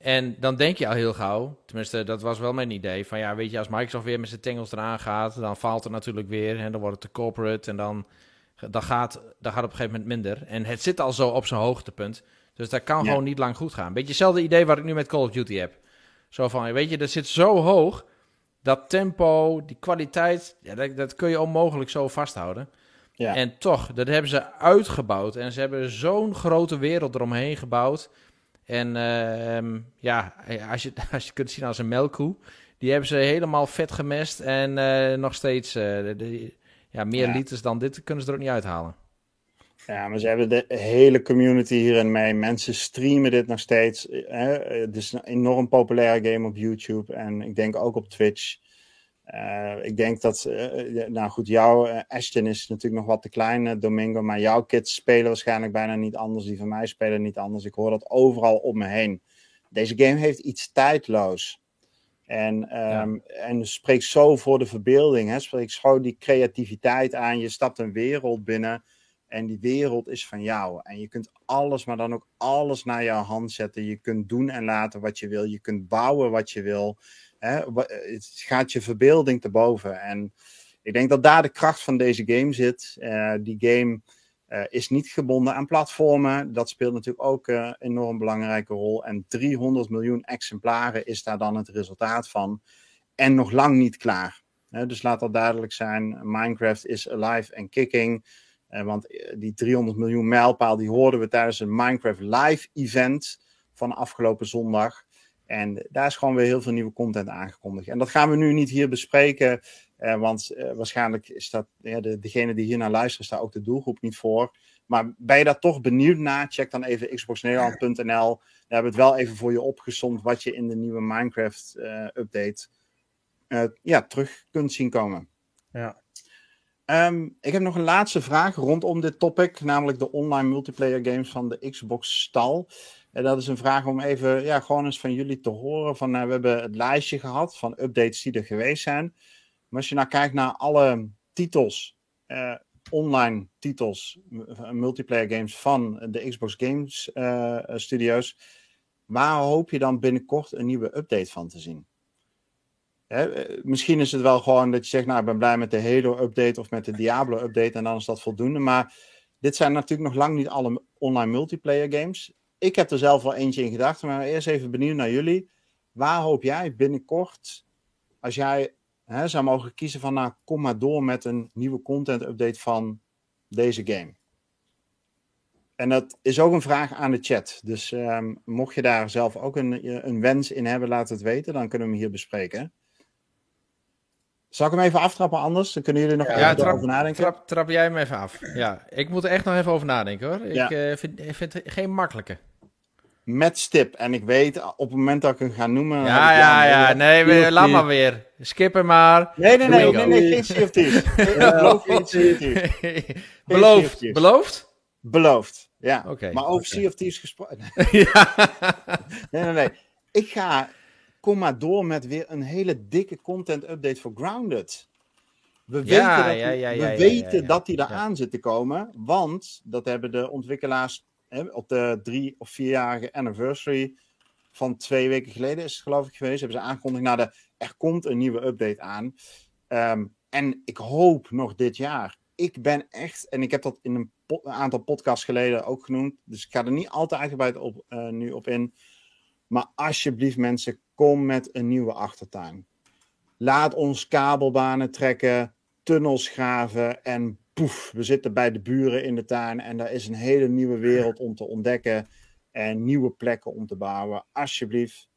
En dan denk je al heel gauw, tenminste dat was wel mijn idee, van ja, weet je, als Microsoft weer met zijn tengels eraan gaat, dan faalt het natuurlijk weer en dan wordt het te corporate en dan, dan, gaat, dan gaat op een gegeven moment minder. En het zit al zo op zijn hoogtepunt, dus dat kan gewoon niet lang goed gaan. Beetje hetzelfde idee wat ik nu met Call of Duty heb. Zo van, weet je, dat zit zo hoog, dat tempo, die kwaliteit, ja, dat, dat kun je onmogelijk zo vasthouden. Ja. En toch, dat hebben ze uitgebouwd. En ze hebben zo'n grote wereld eromheen gebouwd. En uh, ja, als je, [LAUGHS] als je kunt zien als een melkkoe. Die hebben ze helemaal vet gemest. En uh, nog steeds uh, de, ja, meer ja. liters dan dit kunnen ze er ook niet uithalen. Ja, maar ze hebben de hele community hierin mee. Mensen streamen dit nog steeds. Hè? Het is een enorm populaire game op YouTube. En ik denk ook op Twitch. Uh, ik denk dat, uh, nou goed, jouw uh, Ashton is natuurlijk nog wat te klein, Domingo. Maar jouw kids spelen waarschijnlijk bijna niet anders. Die van mij spelen niet anders. Ik hoor dat overal om me heen. Deze game heeft iets tijdloos. En, um, ja. en spreekt zo voor de verbeelding. Hè? Spreekt zo die creativiteit aan. Je stapt een wereld binnen. En die wereld is van jou. En je kunt alles, maar dan ook alles naar jouw hand zetten. Je kunt doen en laten wat je wil. Je kunt bouwen wat je wil. Het gaat je verbeelding te boven. En ik denk dat daar de kracht van deze game zit. Uh, die game uh, is niet gebonden aan platformen. Dat speelt natuurlijk ook een uh, enorm belangrijke rol. En 300 miljoen exemplaren is daar dan het resultaat van. En nog lang niet klaar. Dus laat dat duidelijk zijn. Minecraft is alive and kicking. Want die 300 miljoen mijlpaal die hoorden we tijdens een Minecraft live event van afgelopen zondag. En daar is gewoon weer heel veel nieuwe content aangekondigd. En dat gaan we nu niet hier bespreken, eh, want eh, waarschijnlijk is dat, ja, de, degene die hier naar luistert, staat ook de doelgroep niet voor. Maar ben je daar toch benieuwd naar? Check dan even xboxnederland.nl. Daar hebben we het wel even voor je opgezomd wat je in de nieuwe Minecraft-update uh, ja, terug kunt zien komen. Ja. Um, ik heb nog een laatste vraag rondom dit topic, namelijk de online multiplayer games van de Xbox stal. En dat is een vraag om even, ja, gewoon eens van jullie te horen. Van, uh, we hebben het lijstje gehad van updates die er geweest zijn. Maar als je nou kijkt naar alle titels, uh, online titels, multiplayer games van de Xbox Games uh, Studios, waar hoop je dan binnenkort een nieuwe update van te zien? Hè, misschien is het wel gewoon dat je zegt, nou, ik ben blij met de Halo-update of met de Diablo-update en dan is dat voldoende. Maar dit zijn natuurlijk nog lang niet alle online multiplayer games ik heb er zelf wel eentje in gedachten, maar eerst even benieuwd naar jullie. Waar hoop jij binnenkort, als jij hè, zou mogen kiezen van, nou, kom maar door met een nieuwe content update van deze game? En dat is ook een vraag aan de chat. Dus um, mocht je daar zelf ook een, een wens in hebben, laat het weten. Dan kunnen we hem hier bespreken. Zal ik hem even aftrappen anders? Dan kunnen jullie nog ja, even over nadenken. Trap, trap jij hem even af. Ja, ik moet er echt nog even over nadenken hoor. Ik uh, vind, ik vind het geen makkelijke met stip. En ik weet, op het moment dat ik hem ga noemen... Ja, ja, ja. Nee, we, laat maar weer. Skip hem maar. Nee, nee, nee. Nee, nee, geen Sea of Thieves. Beloof [LAUGHS] Beloofd? Beloofd? Beloofd, ja. Okay, maar over okay. Thieves gesproken... [LAUGHS] ja. nee, nee, nee. Ik ga... Kom maar door met weer een hele dikke content update voor Grounded. We weten, dat, ja, ja, we weten dat die eraan zit te komen. Want, dat hebben de ontwikkelaars op de drie of vierjarige anniversary van twee weken geleden is het geloof ik geweest, hebben ze aangekondigd, nou, de, er komt een nieuwe update aan. Um, en ik hoop nog dit jaar. Ik ben echt, en ik heb dat in een, aantal podcasts geleden ook genoemd. Dus ik ga er niet altijd uitgebreid op, uh, nu op in. Maar alsjeblieft, mensen, kom met een nieuwe achtertuin. Laat ons kabelbanen trekken, tunnels graven en we zitten bij de buren in de tuin en daar is een hele nieuwe wereld om te ontdekken en nieuwe plekken om te bouwen. Alsjeblieft,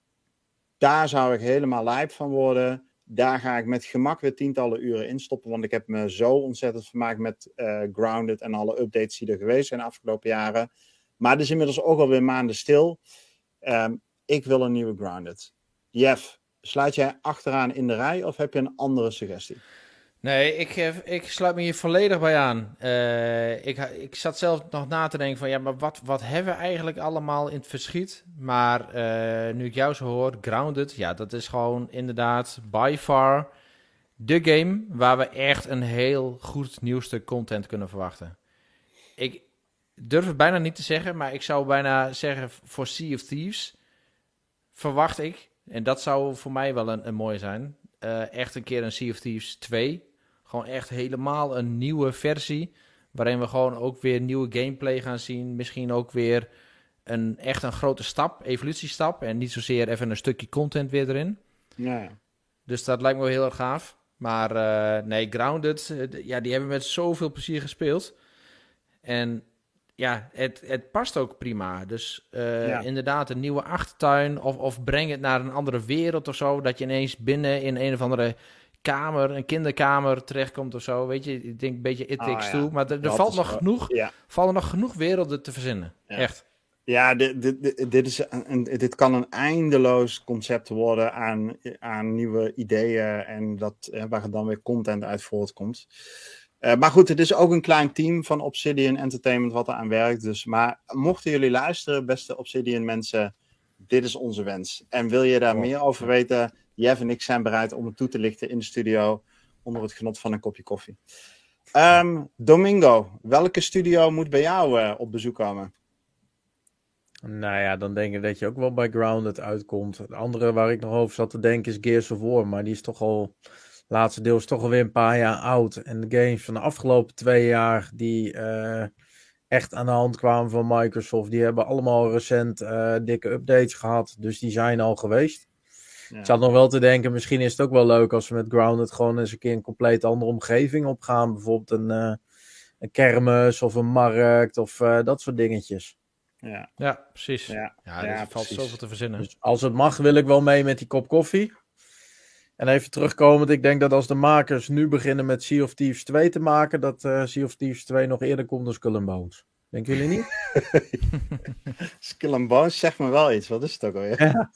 daar zou ik helemaal lijp van worden. Daar ga ik met gemak weer tientallen uren in stoppen, want ik heb me zo ontzettend vermaakt met uh, Grounded en alle updates die er geweest zijn de afgelopen jaren. Maar het is inmiddels ook alweer maanden stil. Um, ik wil een nieuwe Grounded. Jeff, sluit jij achteraan in de rij of heb je een andere suggestie? Nee, ik, eh, ik sluit me hier volledig bij aan. Uh, ik, ik zat zelf nog na te denken van, ja, maar wat, wat hebben we eigenlijk allemaal in het verschiet? Maar uh, nu ik jou zo hoor, Grounded, ja, dat is gewoon inderdaad by far de game waar we echt een heel goed nieuwste content kunnen verwachten. Ik durf het bijna niet te zeggen, maar ik zou bijna zeggen voor Sea of Thieves verwacht ik, en dat zou voor mij wel een, een mooie zijn, echt een keer een Sea of Thieves 2 gewoon echt helemaal een nieuwe versie. Waarin we gewoon ook weer nieuwe gameplay gaan zien. Misschien ook weer een echt een grote stap, evolutiestap. En niet zozeer even een stukje content weer erin. Ja. Dus dat lijkt me wel heel erg gaaf. Maar uh, nee, Grounded, uh, ja, die hebben met zoveel plezier gespeeld. En ja, het, het past ook prima. Dus uh, ja. inderdaad, een nieuwe achtertuin. Of, of breng het naar een andere wereld of zo. Dat je ineens binnen in een of andere kamer, een kinderkamer terechtkomt of zo. Weet je, ik denk een beetje It Takes oh, ja. Maar er, valt nog genoeg, ja. vallen nog genoeg werelden te verzinnen. Ja. Echt. Ja, dit, dit, dit, is een, dit kan een eindeloos concept worden aan, aan nieuwe ideeën en dat, waar dan weer content uit voortkomt. Uh, maar goed, het is ook een klein team van Obsidian Entertainment wat er aan werkt. Dus, maar mochten jullie luisteren, beste Obsidian mensen, dit is onze wens. En wil je daar meer over weten? Jeff en ik zijn bereid om het toe te lichten in de studio onder het genot van een kopje koffie. Um, Domingo, welke studio moet bij jou uh, op bezoek komen? Nou ja, dan denk ik dat je ook wel bij Grounded uitkomt. Het andere waar ik nog over zat te denken is Gears of War, maar die is toch al, laatste deel is toch alweer een paar jaar oud. En de games van de afgelopen twee jaar die uh, echt aan de hand kwamen van Microsoft, die hebben allemaal recent uh, dikke updates gehad. Dus die zijn al geweest. Ik zat nog wel te denken, misschien is het ook wel leuk als we met Grounded gewoon eens een keer een compleet andere omgeving opgaan. Bijvoorbeeld een, uh, een kermis of een markt of uh, dat soort dingetjes. Ja, ja precies. Ja, ja, ja er valt zoveel te verzinnen. Dus als het mag, wil ik wel mee met die kop koffie. En even terugkomend, ik denk dat als de makers nu beginnen met Sea of Thieves 2 te maken, dat uh, Sea of Thieves 2 nog eerder komt dan Skull and Bones. Denken jullie niet? [LAUGHS] Skull and Bones zegt me wel iets. Wat is het ook alweer? Ja.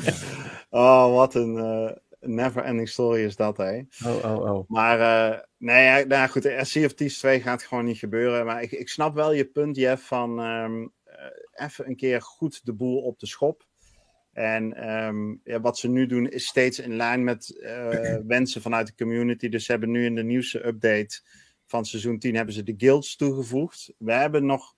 [LAUGHS] oh, wat een uh, never-ending story is dat, hè? Oh, oh, oh. Maar, uh, nee, nou goed, Sea of Thieves 2 gaat gewoon niet gebeuren. Maar ik, ik snap wel je punt, Jeff, van um, uh, even een keer goed de boel op de schop. En um, ja, wat ze nu doen is steeds in lijn met [LAUGHS] wensen vanuit de community. Dus ze hebben nu in de nieuwste update van seizoen 10 hebben ze de guilds toegevoegd. We hebben nog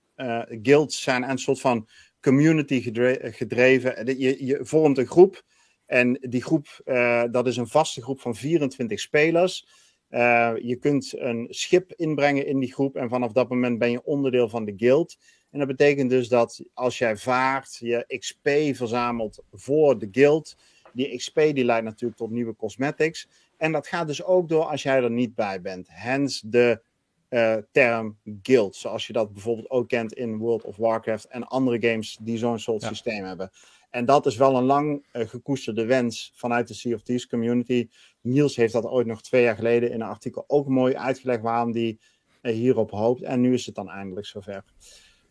guilds zijn een soort van community gedreven. Je, je vormt een groep. En die groep, uh, dat is een vaste groep van 24 spelers. Uh, je kunt een schip inbrengen in die groep. En vanaf dat moment ben je onderdeel van de guild. En dat betekent dus dat als jij vaart, je XP verzamelt voor de guild. Die XP die leidt natuurlijk tot nieuwe cosmetics. En dat gaat dus ook door als jij er niet bij bent. Hence de uh, term guild. Zoals je dat bijvoorbeeld ook kent in World of Warcraft en andere games die zo'n soort systeem hebben. En dat is wel een lang uh, gekoesterde wens vanuit de Sea of Thieves community. Niels heeft dat ooit nog twee jaar geleden in een artikel ook mooi uitgelegd waarom die uh, hierop hoopt. En nu is het dan eindelijk zover.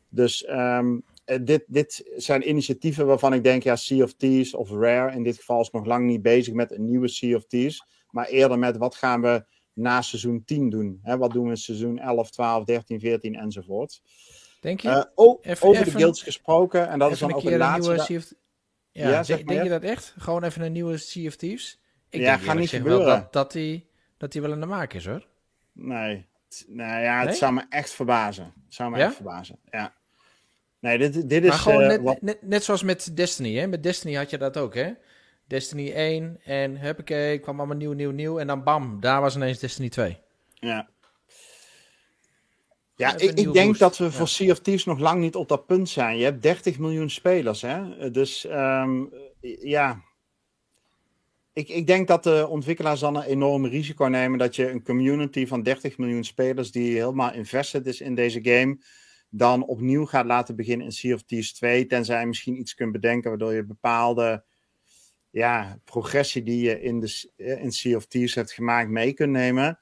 Dus um, dit, dit zijn initiatieven waarvan ik denk, ja, Sea of Thieves of Rare in dit geval is nog lang niet bezig met een nieuwe Sea of Thieves. Maar eerder met wat gaan we na seizoen 10 doen. Hè, wat doen we in seizoen 11, 12, 13, 14 enzovoort. Denk je? Uh, oh, even, over de guilds gesproken. En dat is dan ook de laatste. Of... Ja, ja denk, denk je dat echt? Gewoon even een nieuwe Sea of Thieves? Ik ja, gaat niet gebeuren. dat, dat, die, dat die wel in de maak is hoor. Nee. Nou ja, het nee? zou me echt verbazen. Het zou me ja? echt verbazen. Ja. Nee, dit, dit is. Maar gewoon uh, net, wat... net, net, zoals met Destiny, hè? Met Destiny had je dat ook, hè? Destiny 1 en huppakee, kwam allemaal nieuw, nieuw, nieuw. En dan bam, daar was ineens Destiny 2. Ja. Ja, ik, ik denk dat we voor Sea of Thieves nog lang niet op dat punt zijn. Je hebt 30 miljoen spelers, hè. Dus um, ja, ik, ik denk dat de ontwikkelaars dan een enorm risico nemen dat je een community van 30 miljoen spelers die helemaal invested is in deze game, dan opnieuw gaat laten beginnen in Sea of Thieves 2. Tenzij je misschien iets kunt bedenken waardoor je bepaalde ja, progressie die je in, de, eh, in Sea of Thieves hebt gemaakt mee kunt nemen.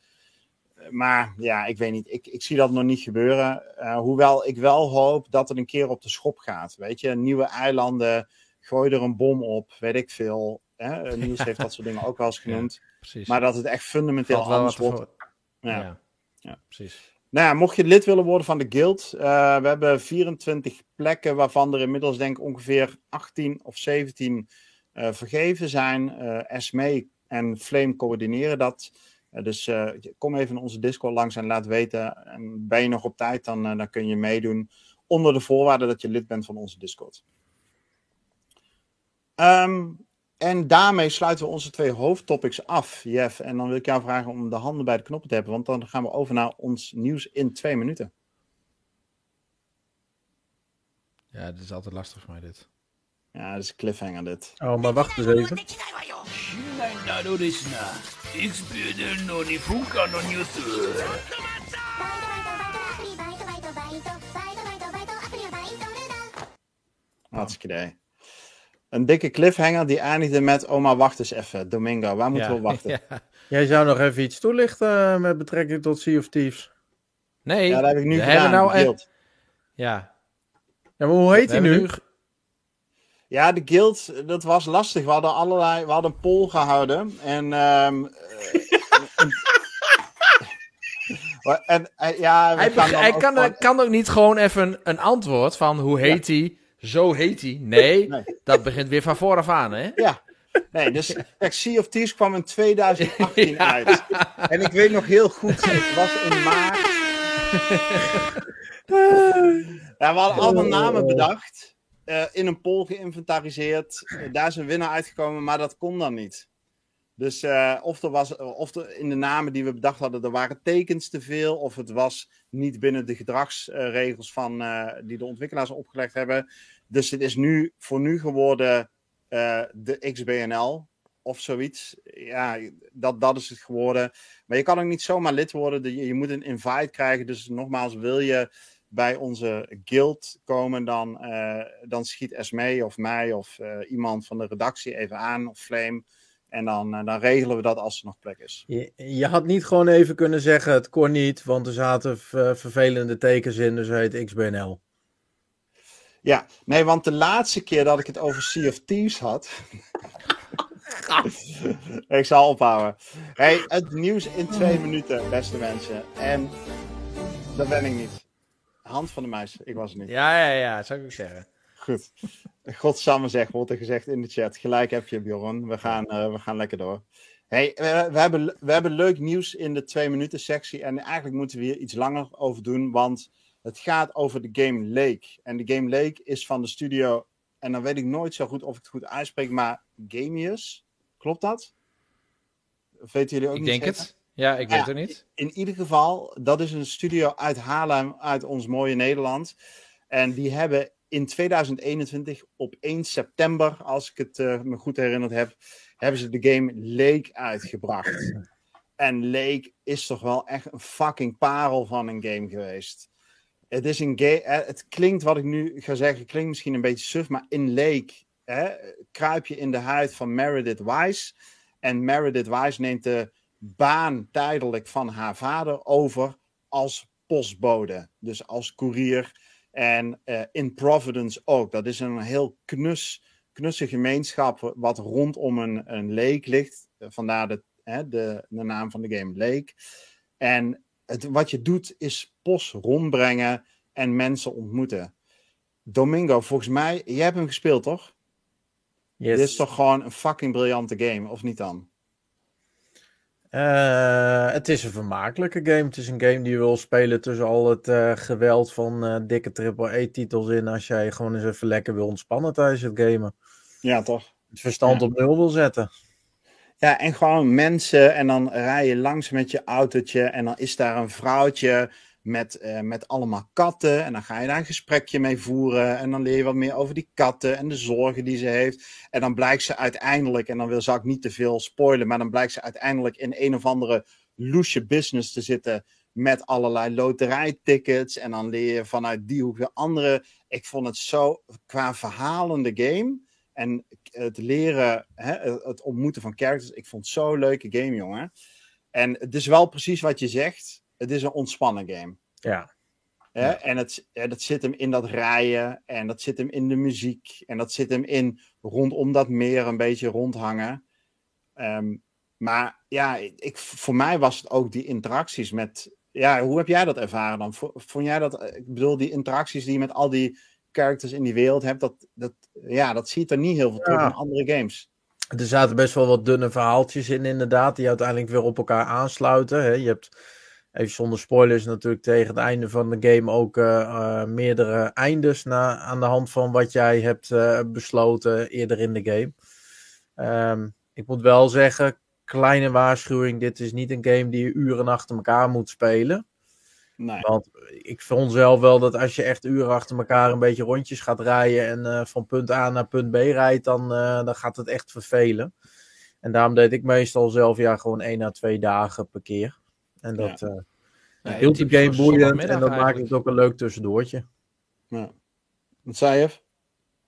Maar ja, ik weet niet. Ik, ik zie dat nog niet gebeuren. Uh, hoewel ik wel hoop dat het een keer op de schop gaat. Weet je, nieuwe eilanden, gooi er een bom op, weet ik veel. Hè? Eh, [LAUGHS] Niels heeft dat soort dingen ook wel eens genoemd. Ja, maar dat het echt fundamenteel Valt anders wordt. Ja. ja. Ja. precies. Nou ja, mocht je lid willen worden van de guild, uh, we hebben 24 plekken, waarvan er inmiddels denk ik ongeveer 18 of 17 uh, vergeven zijn. Uh, Esme en Flame coördineren dat. dus kom even in onze Discord langs en laat weten. En ben je nog op tijd, dan, dan kun je meedoen. Onder de voorwaarde dat je lid bent van onze Discord. Um, en daarmee sluiten we onze twee hoofdtopics af, Jeff. En dan wil ik jou vragen om de handen bij de knoppen te hebben, want dan gaan we over naar ons nieuws in twee minuten. Ja, dit is altijd lastig voor mij, dit. Ja, dit is een cliffhanger, dit. Oh, maar wacht eens even. Hartstikke idee. Een dikke cliffhanger die eindigde met: Oma, wacht eens even. Domingo, waar moeten we wachten? [LAUGHS] Ja. Jij zou nog even iets toelichten eh, met betrekking tot Sea of Thieves. Nee, ja, dat heb ik nu gedaan. Nou echt... Ja. ja, maar hoe heet hij nu? Ja, de guild, dat was lastig. We hadden allerlei, we hadden een poll gehouden. En, um, [LAUGHS] en uh, ja, hij, hij kan, kan, ook niet gewoon even een antwoord van hoe heet hij? Zo heet hij. Nee, dat begint weer van vooraf aan, hè? Ja. Nee, dus Sea of Thieves kwam in 2018 [LAUGHS] uit. En ik weet nog heel goed, het was in maart. [LAUGHS] ja, we hadden allemaal namen bedacht. Uh, in een poll geïnventariseerd. Uh, daar is een winnaar uitgekomen, maar dat kon dan niet. Dus uh, of, er was, of er in de namen die we bedacht hadden, er waren tekens te veel. Of het was niet binnen de gedragsregels van, die de ontwikkelaars opgelegd hebben. Dus het is nu voor nu geworden de XBNL of zoiets. Ja, dat, dat is het geworden. Maar je kan ook niet zomaar lid worden. Je, je moet een invite krijgen. Dus nogmaals, wil je bij onze guild komen, dan, uh, dan schiet Esme of mij of uh, iemand van de redactie even aan, of Flame. En dan, dan regelen we dat als er nog plek is. Je, je, had niet gewoon even kunnen zeggen: het kon niet, want er zaten vervelende tekens in, dus heet XBNL. Ja, nee, want de laatste keer dat ik het over Sea of Thieves had. [LAUGHS] ik zal ophouden. Hey, het nieuws in twee minuten, beste mensen. En dat ben ik niet. Hand van de muis, ik was het niet. Ja, ja, ja, zou ik ook zeggen. Goed. Godsamme zegt, wordt er gezegd in de chat. Gelijk heb je, Bjorn. We gaan, uh, we gaan lekker door. Hey, we, we, hebben, we hebben leuk nieuws in de twee minuten sectie. En eigenlijk moeten we hier iets langer over doen, want het gaat over de game Lake. En de game Lake is van de studio. En dan weet ik nooit zo goed of ik het goed uitspreek, maar Gamius. Klopt dat? Of weten jullie ook ik niet? Ik denk het. Ja, ik weet het niet. In ieder geval, dat is een studio uit Haarlem, uit ons mooie Nederland. En die hebben in 2021 op 1 september, als ik het uh, me goed herinnerd heb, hebben ze de game Lake uitgebracht. En Lake is toch wel echt een fucking parel van een game geweest. Het, is een game, het klinkt wat ik nu ga zeggen, klinkt misschien een beetje suf, maar in Lake hè, kruip je in de huid van Meredith Wise. En Meredith Wise neemt de baan tijdelijk van haar vader over als postbode. Dus als koerier. En uh, in Providence ook. Dat is een heel knus, knusse gemeenschap wat rondom een, een lake ligt. Vandaar de, hè, de, de naam van de game Lake. En het, wat je doet is post rondbrengen en mensen ontmoeten. Domingo, volgens mij, jij hebt hem gespeeld toch? Yes. Dit is toch gewoon een fucking briljante game, of niet dan? Uh, het is een vermakelijke game. Het is een game die je wil spelen tussen al het uh, geweld van uh, dikke AAA-titels in. Als jij gewoon eens even lekker wil ontspannen tijdens het gamen. Ja, toch? het verstand op nul wil zetten. Ja, en gewoon mensen en dan rij je langs met je autootje en dan is daar een vrouwtje met, uh, met allemaal katten. En dan ga je daar een gesprekje mee voeren. En dan leer je wat meer over die katten en de zorgen die ze heeft. En dan blijkt ze uiteindelijk, en dan wil, ik niet te veel spoilen, maar dan blijkt ze uiteindelijk in een of andere loesje business te zitten met allerlei loterijtickets. En dan leer je vanuit die hoek weer andere. Ik vond het zo qua verhalende game. En het leren, hè, het ontmoeten van characters. Ik vond het zo'n leuke game, jongen. En het is wel precies wat je zegt het is een ontspannen game. Ja. ja. En het, dat zit hem in dat rijden. En dat zit hem in de muziek. En dat zit hem in rondom dat meer een beetje rondhangen. Um, maar ja, ik, voor mij was het ook die interacties met. Ja, hoe heb jij dat ervaren dan? Vond jij dat? Ik bedoel, die interacties die je met al die characters in die wereld hebt, dat, dat, ja, dat ziet er niet heel veel terug in andere games. Er zaten best wel wat dunne verhaaltjes in, inderdaad, die uiteindelijk weer op elkaar aansluiten. Hè? Je hebt even zonder spoilers natuurlijk tegen het einde van de game ook uh, uh, meerdere eindes na, aan de hand van wat jij hebt uh, besloten eerder in de game. Um, ik moet wel zeggen, kleine waarschuwing, dit is niet een game die je uren achter elkaar moet spelen. Nee. Want ik vond zelf wel dat als je echt uren achter elkaar een beetje rondjes gaat rijden en van punt A naar punt B rijdt, dan, dan gaat het echt vervelen. En daarom deed ik meestal zelf ja gewoon één à twee dagen per keer. En dat ja. uh, hield game boeiend en dat maakt het ook een leuk tussendoortje. Ja. Wat zei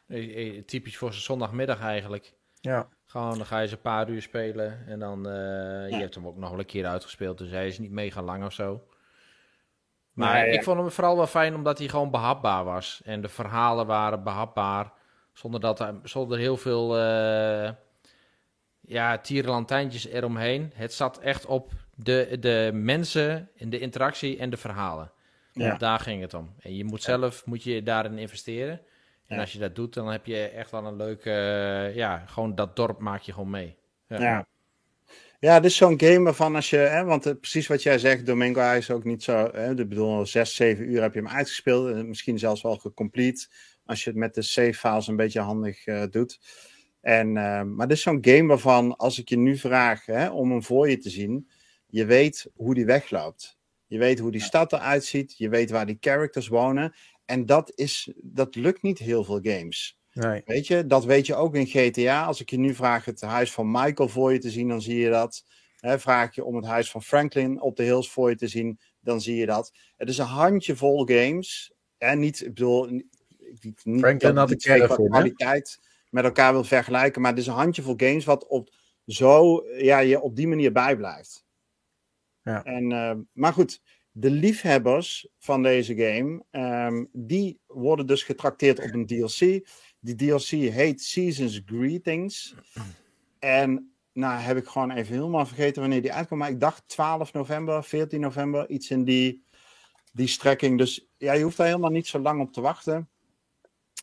je? Typisch voor zijn zondagmiddag eigenlijk. Ja. Gewoon, dan ga je ze een paar uur spelen en dan, uh, ja. je hebt hem ook nog wel een keer uitgespeeld, dus hij is niet mega lang of zo. Maar nee, ik vond hem vooral wel fijn omdat hij gewoon behapbaar was. En de verhalen waren behapbaar, zonder, dat, zonder heel veel uh, ja, tierenlantijntjes eromheen. Het zat echt op de, de mensen, in de interactie en de verhalen. Ja. Daar ging het om. En je moet zelf moet je daarin investeren. En als je dat doet, dan heb je echt wel een leuke... Uh, ja, gewoon dat dorp maak je gewoon mee. Ja. ja. Ja, dit is zo'n game waarvan als je, hè, want uh, precies wat jij zegt, Domingo, hij is ook niet zo, hè, ik bedoel, zes, zeven uur heb je hem uitgespeeld, en misschien zelfs wel gecomplete, als je het met de save files een beetje handig uh, doet. En, maar dit is zo'n game waarvan, als ik je nu vraag hè, om hem voor je te zien, je weet hoe die wegloopt. Je weet hoe die stad eruit ziet. Je weet waar die characters wonen. En dat, is, dat lukt niet heel veel games. Nee. Weet je, dat weet je ook in GTA. Als ik je nu vraag het huis van Michael voor je te zien, dan zie je dat. He, vraag je om het huis van Franklin op de Hills voor je te zien, dan zie je dat. Het is een handjevol games. En niet, ik bedoel, niet, Franklin had ik kwaliteit met elkaar wil vergelijken, maar het is een handjevol games wat op zo, ja, je op die manier bijblijft. Ja. En, uh, maar goed, de liefhebbers van deze game, um, die worden dus getrakteerd op een DLC. Die DLC heet Seasons Greetings. En nou heb ik gewoon even helemaal vergeten wanneer die uitkomt. Maar ik dacht 12 november, 14 november, iets in die, die strekking. Dus ja, je hoeft daar helemaal niet zo lang op te wachten.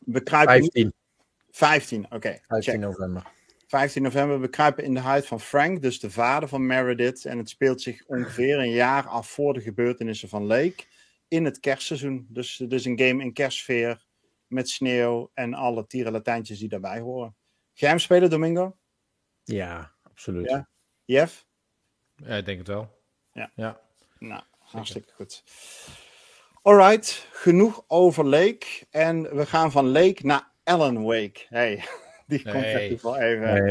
We kruipen 15. 15, oké. Okay, 15 november. 15 november. We kruipen in de huid van Frank, dus de vader van Meredith. En het speelt zich ongeveer een jaar af voor de gebeurtenissen van Lake. In het kerstseizoen. Dus het is een game in kerstsfeer. Met sneeuw en alle tierenlatijntjes die daarbij horen. Ga hem spelen, Domingo? Ja, absoluut. Ja. Jeff? Ja, ik denk het wel. Ja. ja. Nou, hartstikke goed. Alright, genoeg over Lake. En we gaan van Lake naar Alan Wake. Hey. Die komt er wel even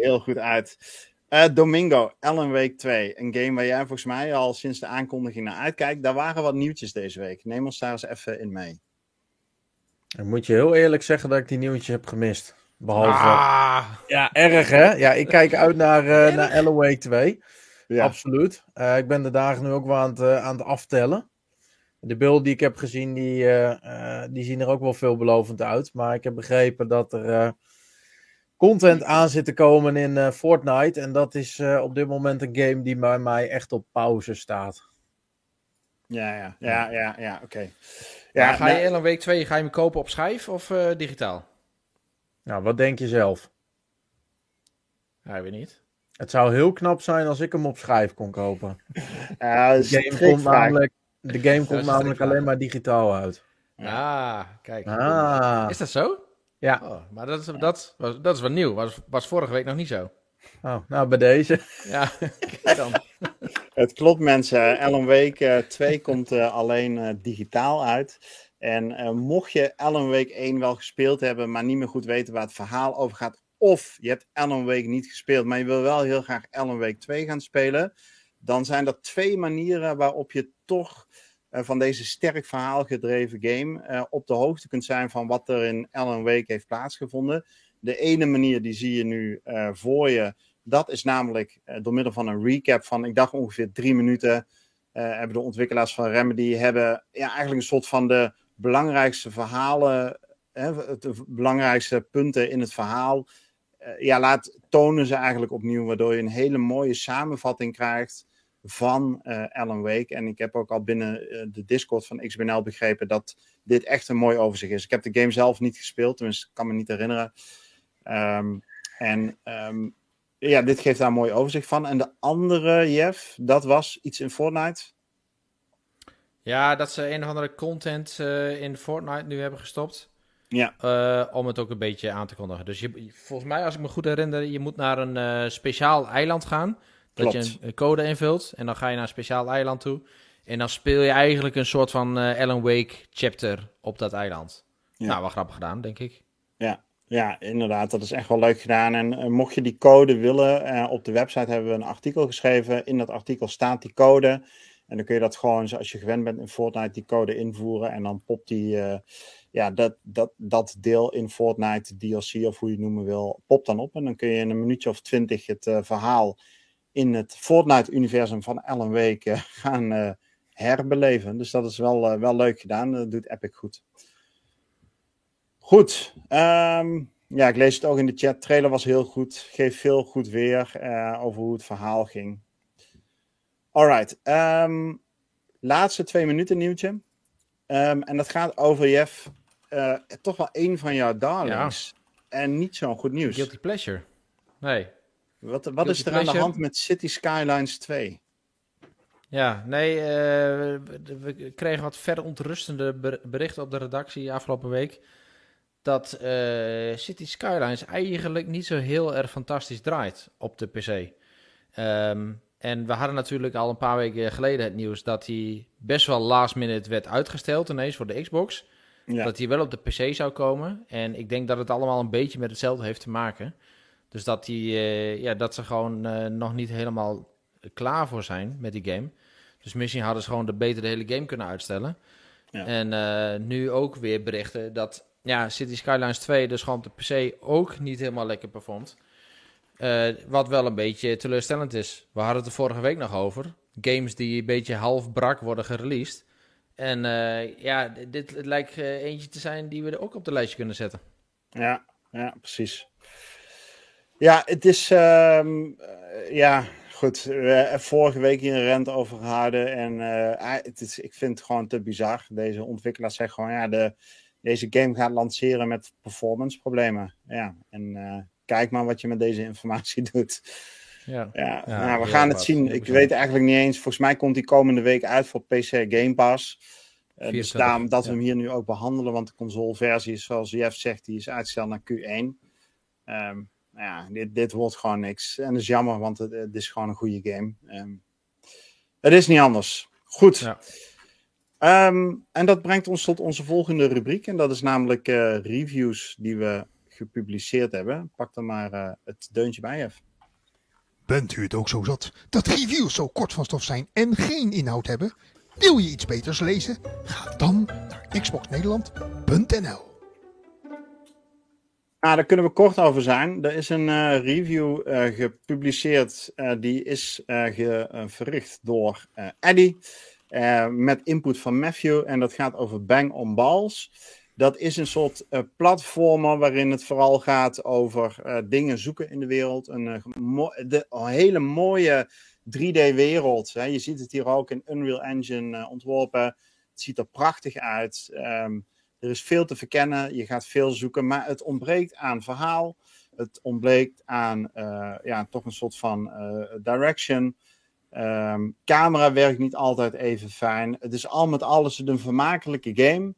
heel goed uit. Uh, Domingo, Ellen Week 2. Een game waar jij volgens mij al sinds de aankondiging naar uitkijkt. Daar waren wat nieuwtjes deze week. Neem ons daar eens even in mee. Dan moet je heel eerlijk zeggen dat ik die nieuwtjes heb gemist. Behalve. Ah. Ja, erg hè? Ja, ik kijk uit naar, uh, naar Ellen Week 2. Ja. Absoluut. Uh, ik ben de dagen nu ook wel aan het, aan het aftellen. De beelden die ik heb gezien, die, die zien er ook wel veelbelovend uit. Maar ik heb begrepen dat er content aan zit te komen in uh, Fortnite. En dat is uh, op dit moment een game die bij mij echt op pauze staat. Ja, ja, ja, ja, ja oké. Okay. Ja, ga je nou, in week 2 ga je hem kopen op schijf of uh, digitaal? Nou, wat denk je zelf? Ja, weet niet. Het zou heel knap zijn als ik hem op schijf kon kopen. [LAUGHS] Ja, de game komt namelijk, de game komt namelijk alleen maar digitaal uit. Ja, ah, kijk. Ah. Is dat zo? Ja. Oh, maar dat is, dat, was, dat is wat nieuw. Was, was vorige week nog niet zo. Oh, nou, bij deze. Ja, [LAUGHS] dan. Het klopt mensen. Alan Wake 2 komt alleen digitaal uit. En mocht je Alan Wake 1 wel gespeeld hebben, maar niet meer goed weten waar het verhaal over gaat, of je hebt Alan Wake niet gespeeld, maar je wil wel heel graag Alan Wake 2 gaan spelen, dan zijn er twee manieren waarop je toch uh, van deze sterk verhaalgedreven game uh, op de hoogte kunt zijn van wat er in Alan Wake heeft plaatsgevonden. De ene manier die zie je nu uh, voor je. Dat is namelijk door middel van een recap van, ik dacht ongeveer drie minuten, hebben de ontwikkelaars van Remedy hebben ja, eigenlijk een soort van de belangrijkste verhalen, de belangrijkste punten in het verhaal ja, laat, tonen ze eigenlijk opnieuw, waardoor je een hele mooie samenvatting krijgt van uh, Alan Wake. En ik heb ook al binnen uh, de Discord van XBNL begrepen dat dit echt een mooi overzicht is. Ik heb de game zelf niet gespeeld, tenminste, ik kan me niet herinneren. Um, en um, ja, dit geeft daar een mooi overzicht van. En de andere, Jeff, dat was iets in Fortnite. Ja, dat ze een of andere content in Fortnite nu hebben gestopt. Ja. Uh, om het ook een beetje aan te kondigen. Dus je, volgens mij, als ik me goed herinner, je moet naar een uh, speciaal eiland gaan. Dat je een code invult en dan ga je naar een speciaal eiland toe. En dan speel je eigenlijk een soort van uh, Alan Wake chapter op dat eiland. Ja. Nou, wel grappig gedaan, denk ik. Ja, ja inderdaad. Dat is echt wel leuk gedaan. En mocht je die code willen, op de website hebben we een artikel geschreven. In dat artikel staat die code. En dan kun je dat gewoon, zoals je gewend bent in Fortnite, die code invoeren. En dan popt die ja, dat, dat, dat deel in Fortnite, DLC of hoe je het noemen wil, popt dan op. En dan kun je in een minuutje of twintig het verhaal in het Fortnite-universum van Alan Wake uh, [LAUGHS] gaan uh, herbeleven. Dus dat is wel, wel leuk gedaan. Dat doet Epic goed. Goed. Um, ja, ik lees het ook in de chat. Trailer was heel goed. Geeft veel goed weer over hoe het verhaal ging. Alright. Um, laatste twee minuten nieuwtje. Um, en dat gaat over Jeff uh, toch wel een van jouw darlings. Ja. En niet zo'n goed nieuws. Guilty Pleasure. Nee. Wat, wat is er aan de hand met City Skylines 2? Ja, nee, uh, we kregen wat verontrustende berichten op de redactie afgelopen week. Dat uh, City Skylines eigenlijk niet zo heel erg fantastisch draait op de PC. Um, en we hadden natuurlijk al een paar weken geleden het nieuws dat hij best wel last minute werd uitgesteld ineens voor de Xbox. Ja. Dat hij wel op de PC zou komen. En ik denk dat het allemaal een beetje met hetzelfde heeft te maken. Dus dat, die, uh, ja, dat ze gewoon uh, nog niet helemaal klaar voor zijn met die game. Dus misschien hadden ze gewoon de beter de hele game kunnen uitstellen. Ja. En uh, nu ook weer berichten dat ja, City Skylines 2 dus gewoon op de PC ook niet helemaal lekker performt. Uh, wat wel een beetje teleurstellend is. We hadden het er vorige week nog over. Games die een beetje half brak worden gereleased. En uh, ja, dit het lijkt uh, eentje te zijn die we er ook op de lijstje kunnen zetten. Ja, ja precies. Ja, het is. Uh, ja, goed. We vorige week hier een rent over gehouden. En het is, ik vind het gewoon te bizar. Deze ontwikkelaar zegt gewoon: ja, de, deze game gaat lanceren met performance problemen. Ja, en kijk maar wat je met deze informatie [LAUGHS] doet. Ja, ja, ja nou, we gaan het zien. Ik weet eigenlijk niet eens. Volgens mij komt die komende week uit voor PC Game Pass. Uh, dus daarom dat we hem hier nu ook behandelen. Want de consoleversie is, zoals Jeff zegt, die is uitgesteld naar Q1. Um, nou ja, dit, dit wordt gewoon niks. En dat is jammer, want het, het is gewoon een goede game. Um, het is niet anders. Goed. Ja. Um, en dat brengt ons tot onze volgende rubriek. En dat is namelijk uh, reviews die we gepubliceerd hebben. Pak dan maar uh, het deuntje bij even. Bent u het ook zo zat dat reviews zo kort van stof zijn en geen inhoud hebben? Wil je iets beters lezen? Ga dan naar xboxnederland.nl nou, daar kunnen we kort over zijn. Er is een uh, review uh, gepubliceerd. Uh, die is verricht door Eddie. met input van Matthew. En dat gaat over Bang on Balls. Dat is een soort platformer waarin het vooral gaat over dingen zoeken in de wereld. Een, de, hele mooie 3D-wereld. Je ziet het hier ook in Unreal Engine ontworpen. Het ziet er prachtig uit. Um, er is veel te verkennen. Je gaat veel zoeken. Maar het ontbreekt aan verhaal. Het ontbreekt aan ja, toch een soort van direction. Um, camera werkt niet altijd even fijn. Het is al met alles een vermakelijke game.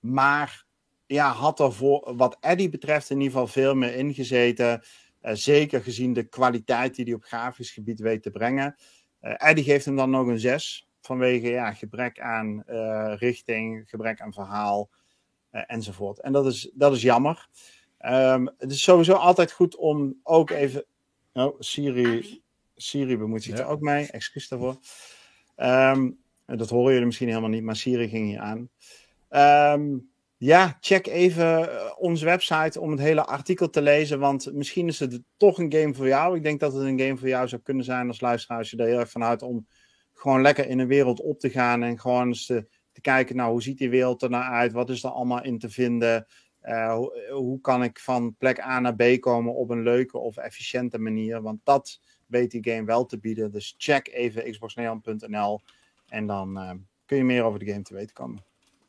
Maar ja, had er voor, wat Eddie betreft in ieder geval veel meer ingezeten. Uh, zeker gezien de kwaliteit die hij op grafisch gebied weet te brengen. Eddie geeft hem dan nog een 6. Vanwege ja, gebrek aan richting, gebrek aan verhaal enzovoort. En dat is, dat is jammer. Um, het is sowieso altijd goed om ook even. Oh, Siri, Siri bemoeit zich ja. er ook mee. Excuus daarvoor. Um, dat horen jullie misschien helemaal niet, maar Siri ging hier aan. Um, ja, check even eh, onze website om het hele artikel te lezen. Want misschien is het toch een game voor jou. Ik denk dat het een game voor jou zou kunnen zijn als luisteraar. Als je er heel erg vanuit om gewoon lekker in een wereld op te gaan. En gewoon eens te, te kijken, nou, hoe ziet die wereld er nou uit? Wat is er allemaal in te vinden? Uh, hoe, hoe, kan ik van plek A naar B komen op een leuke of efficiënte manier? Want dat weet die game wel te bieden. Dus check even xboxnederland.nl en dan uh, kun je meer over de game te weten komen.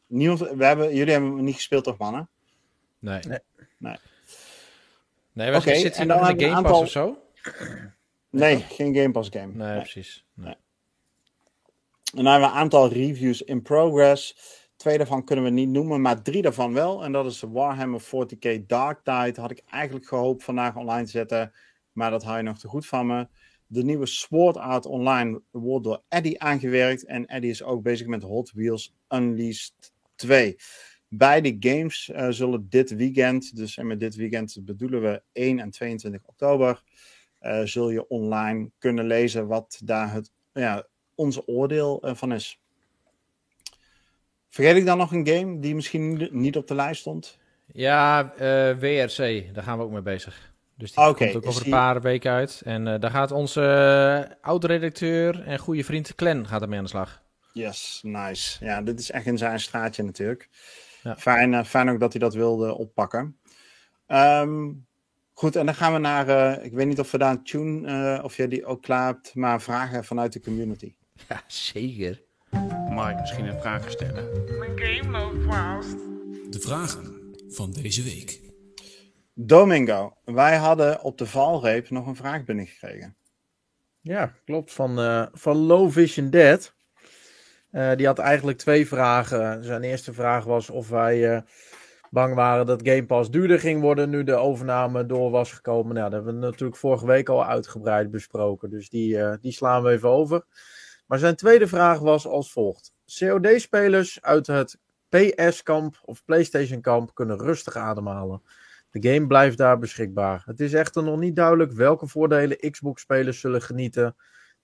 Niemand, we hebben, jullie hebben hem niet gespeeld, toch, mannen? Nee. Nee. Nee, nee we okay, zitten in de Game Pass aantal... of zo? Nee, geen Game Pass game. Nee, nee. precies. Nee. En dan hebben we een aantal reviews in progress. Twee daarvan kunnen we niet noemen, maar drie daarvan wel. En dat is Warhammer 40k Dark Tide. Had ik eigenlijk gehoopt vandaag online te zetten, maar dat hou je nog te goed van me. De nieuwe Sword Art Online wordt door Eddie aangewerkt. En Eddie is ook bezig met Hot Wheels Unleashed 2. Beide games uh, zullen dit weekend, dus en met dit weekend bedoelen we 1 en 22 oktober, uh, zul je online kunnen lezen wat daar het, ja, onze oordeel uh, van is. Vergeet ik dan nog een game die misschien niet op de lijst stond? Ja, WRC, daar gaan we ook mee bezig. Dus die okay, komt ook over een paar weken uit. En daar gaat onze oud-redacteur en goede vriend Clan gaat ermee aan de slag. Yes, nice. Ja, dit is echt in zijn straatje natuurlijk. Ja. Fijn, uh, fijn ook dat hij dat wilde oppakken. Um, goed, en dan gaan we naar, ik weet niet of we daar een tune, of jij die ook klaar hebt, maar vragen vanuit de community. [LAUGHS] Ja, zeker. Mag ik misschien een vraag stellen? Mijn game loopt vast. De vragen van deze week. Domingo, wij hadden op de valreep nog een vraag binnengekregen. Ja, klopt. Van, uh, van Low Vision Dead. Uh, die had eigenlijk twee vragen. Zijn eerste vraag was of wij uh, bang waren dat Game Pass duurder ging worden nu de overname door was gekomen. Nou, dat hebben we natuurlijk vorige week al uitgebreid besproken. Dus die, uh, die slaan we even over. Maar zijn tweede vraag was als volgt. COD-spelers uit het PS-kamp of PlayStation-kamp kunnen rustig ademhalen. De game blijft daar beschikbaar. Het is echter nog niet duidelijk welke voordelen Xbox-spelers zullen genieten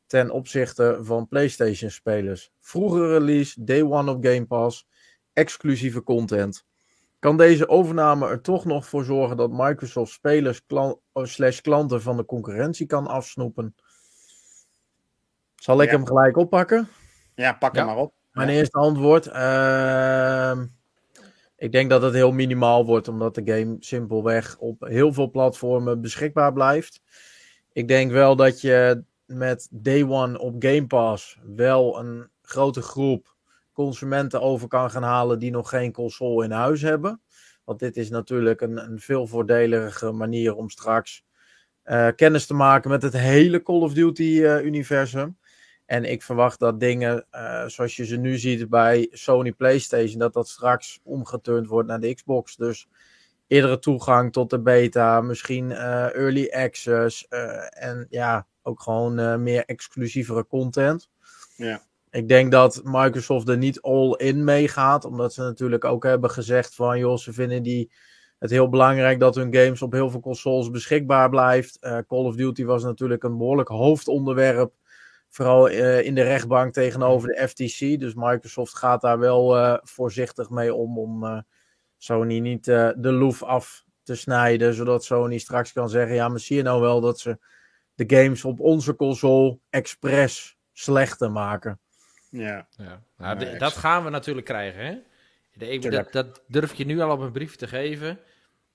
ten opzichte van PlayStation-spelers. Vroege release, day one op Game Pass, exclusieve content. Kan deze overname er toch nog voor zorgen dat Microsoft spelers slash klanten van de concurrentie kan afsnoepen? Zal ik hem gelijk oppakken? Ja, pak hem maar op. Mijn eerste antwoord. Uh, ik denk dat het heel minimaal wordt, omdat de game simpelweg op heel veel platformen beschikbaar blijft. Ik denk wel dat je met Day One op Game Pass wel een grote groep consumenten over kan gaan halen die nog geen console in huis hebben. Want dit is natuurlijk een, een veel voordelige manier om straks uh, kennis te maken met het hele Call of Duty-universum. Uh, en ik verwacht dat dingen uh, zoals je ze nu ziet bij Sony PlayStation, dat dat straks omgeturnd wordt naar de Xbox. Dus eerdere toegang tot de beta, misschien early access. en ja, ook gewoon meer exclusievere content. Ja. Ik denk dat Microsoft er niet all in meegaat, omdat ze natuurlijk ook hebben gezegd van, joh, ze vinden die het heel belangrijk dat hun games op heel veel consoles beschikbaar blijft. Call of Duty was natuurlijk een behoorlijk hoofdonderwerp, vooral uh, in de rechtbank tegenover de FTC. Dus Microsoft gaat daar wel voorzichtig mee om, om Sony niet de loef af te snijden, zodat Sony straks kan zeggen, ja, maar zie je nou wel dat ze de games op onze console expres slecht te maken. Ja. ja. Nou, dat gaan we natuurlijk krijgen, hè? De, dat, dat, durf je nu al op een briefje te geven.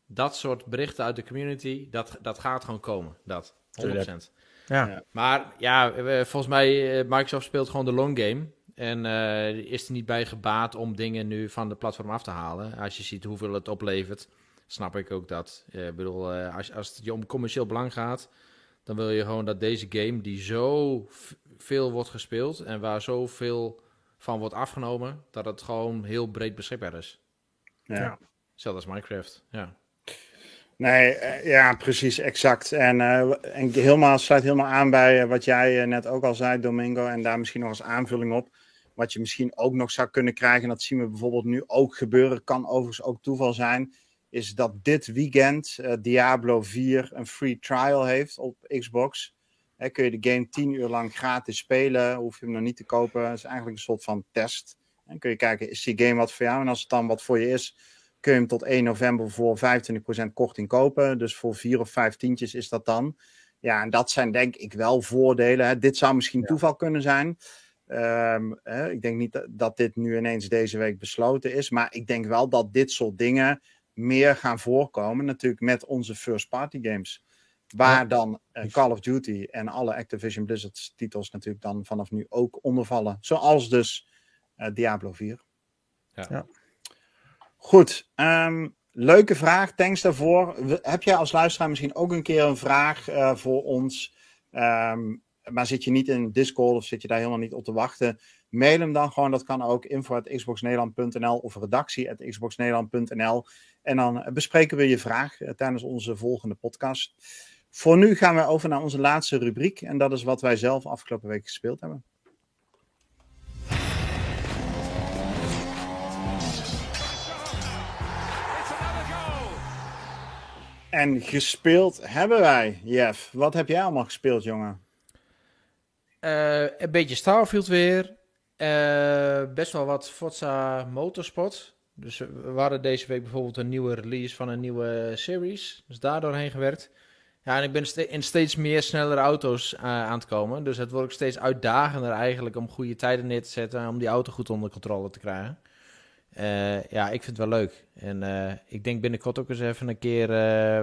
Dat soort berichten uit de community, dat, dat gaat gewoon komen. Dat, 100%. Ja. Maar ja, volgens mij, uh, Microsoft speelt gewoon de long game. En uh, is er niet bij gebaat om dingen nu van de platform af te halen. Als je ziet hoeveel het oplevert, snap ik ook dat. Uh, ik bedoel, als, als het je om commercieel belang gaat, dan wil je gewoon dat deze game, die zo veel wordt gespeeld en waar zoveel van wordt afgenomen, dat het gewoon heel breed beschikbaar is. Ja. Zelfs als Minecraft, ja. Nee, eh, ja, precies, exact. En, uh, en helemaal, sluit helemaal aan bij wat jij net ook al zei, Domingo. En daar misschien nog als aanvulling op. Wat je misschien ook nog zou kunnen krijgen, en dat zien we bijvoorbeeld nu ook gebeuren, kan overigens ook toeval zijn, is dat dit weekend Diablo 4 een free trial heeft op Xbox. Hè, kun je de game 10 uur lang gratis spelen, hoef je hem nog niet te kopen. Het is eigenlijk een soort van test. En kun je kijken, is die game wat voor jou? En als het dan wat voor je is, kun je hem tot 1 november voor 25% korting kopen. Dus voor 4 of 5 tientjes is dat dan. Ja, en dat zijn denk ik wel voordelen. Hè. Dit zou misschien toeval kunnen zijn. Um, hè, ik denk niet dat dit nu ineens deze week besloten is. Maar ik denk wel dat dit soort dingen meer gaan voorkomen. Natuurlijk met onze first party games. Waar dan uh, Call of Duty en alle Activision Blizzard titels natuurlijk dan vanaf nu ook ondervallen. Zoals dus uh, Diablo 4. Ja. ja. Goed, um, leuke vraag. Thanks daarvoor. Heb jij als luisteraar misschien ook een keer een vraag uh, voor ons? Um, maar zit je niet in Discord of zit je daar helemaal niet op te wachten? Mail hem dan gewoon. Dat kan ook info.xboxnederland.nl of redactie.xboxnederland.nl. En dan bespreken we je vraag tijdens onze volgende podcast. Voor nu gaan we over naar onze laatste rubriek. En dat is wat wij zelf afgelopen week gespeeld hebben. En gespeeld hebben wij, Jeff. Wat heb jij allemaal gespeeld, jongen? Uh, een beetje Starfield weer. Uh, best wel wat Forza Motorsport. Dus we hadden deze week bijvoorbeeld een nieuwe release van een nieuwe series. Dus daar doorheen gewerkt. Ja, en ik ben in steeds meer snellere auto's uh, aan het komen. Dus het wordt ook steeds uitdagender eigenlijk om goede tijden neer te zetten. En om die auto goed onder controle te krijgen. Uh, ja, ik vind het wel leuk. En uh, ik denk binnenkort ook eens even een keer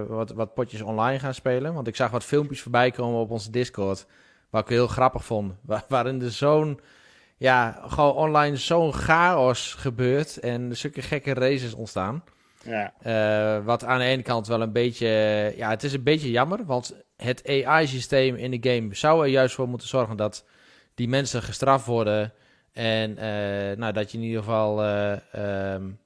wat, wat potjes online gaan spelen. Want ik zag wat filmpjes voorbij komen op onze Discord. Wat ik heel grappig vond. Waar, waarin er zo'n, ja, gewoon online zo'n chaos gebeurt. En zulke gekke races ontstaan. Ja. Wat aan de ene kant wel een beetje. Ja, het is een beetje jammer. Want het AI-systeem in de game zou er juist voor moeten zorgen dat die mensen gestraft worden. En uh, nou, dat je in ieder geval. Uh, um,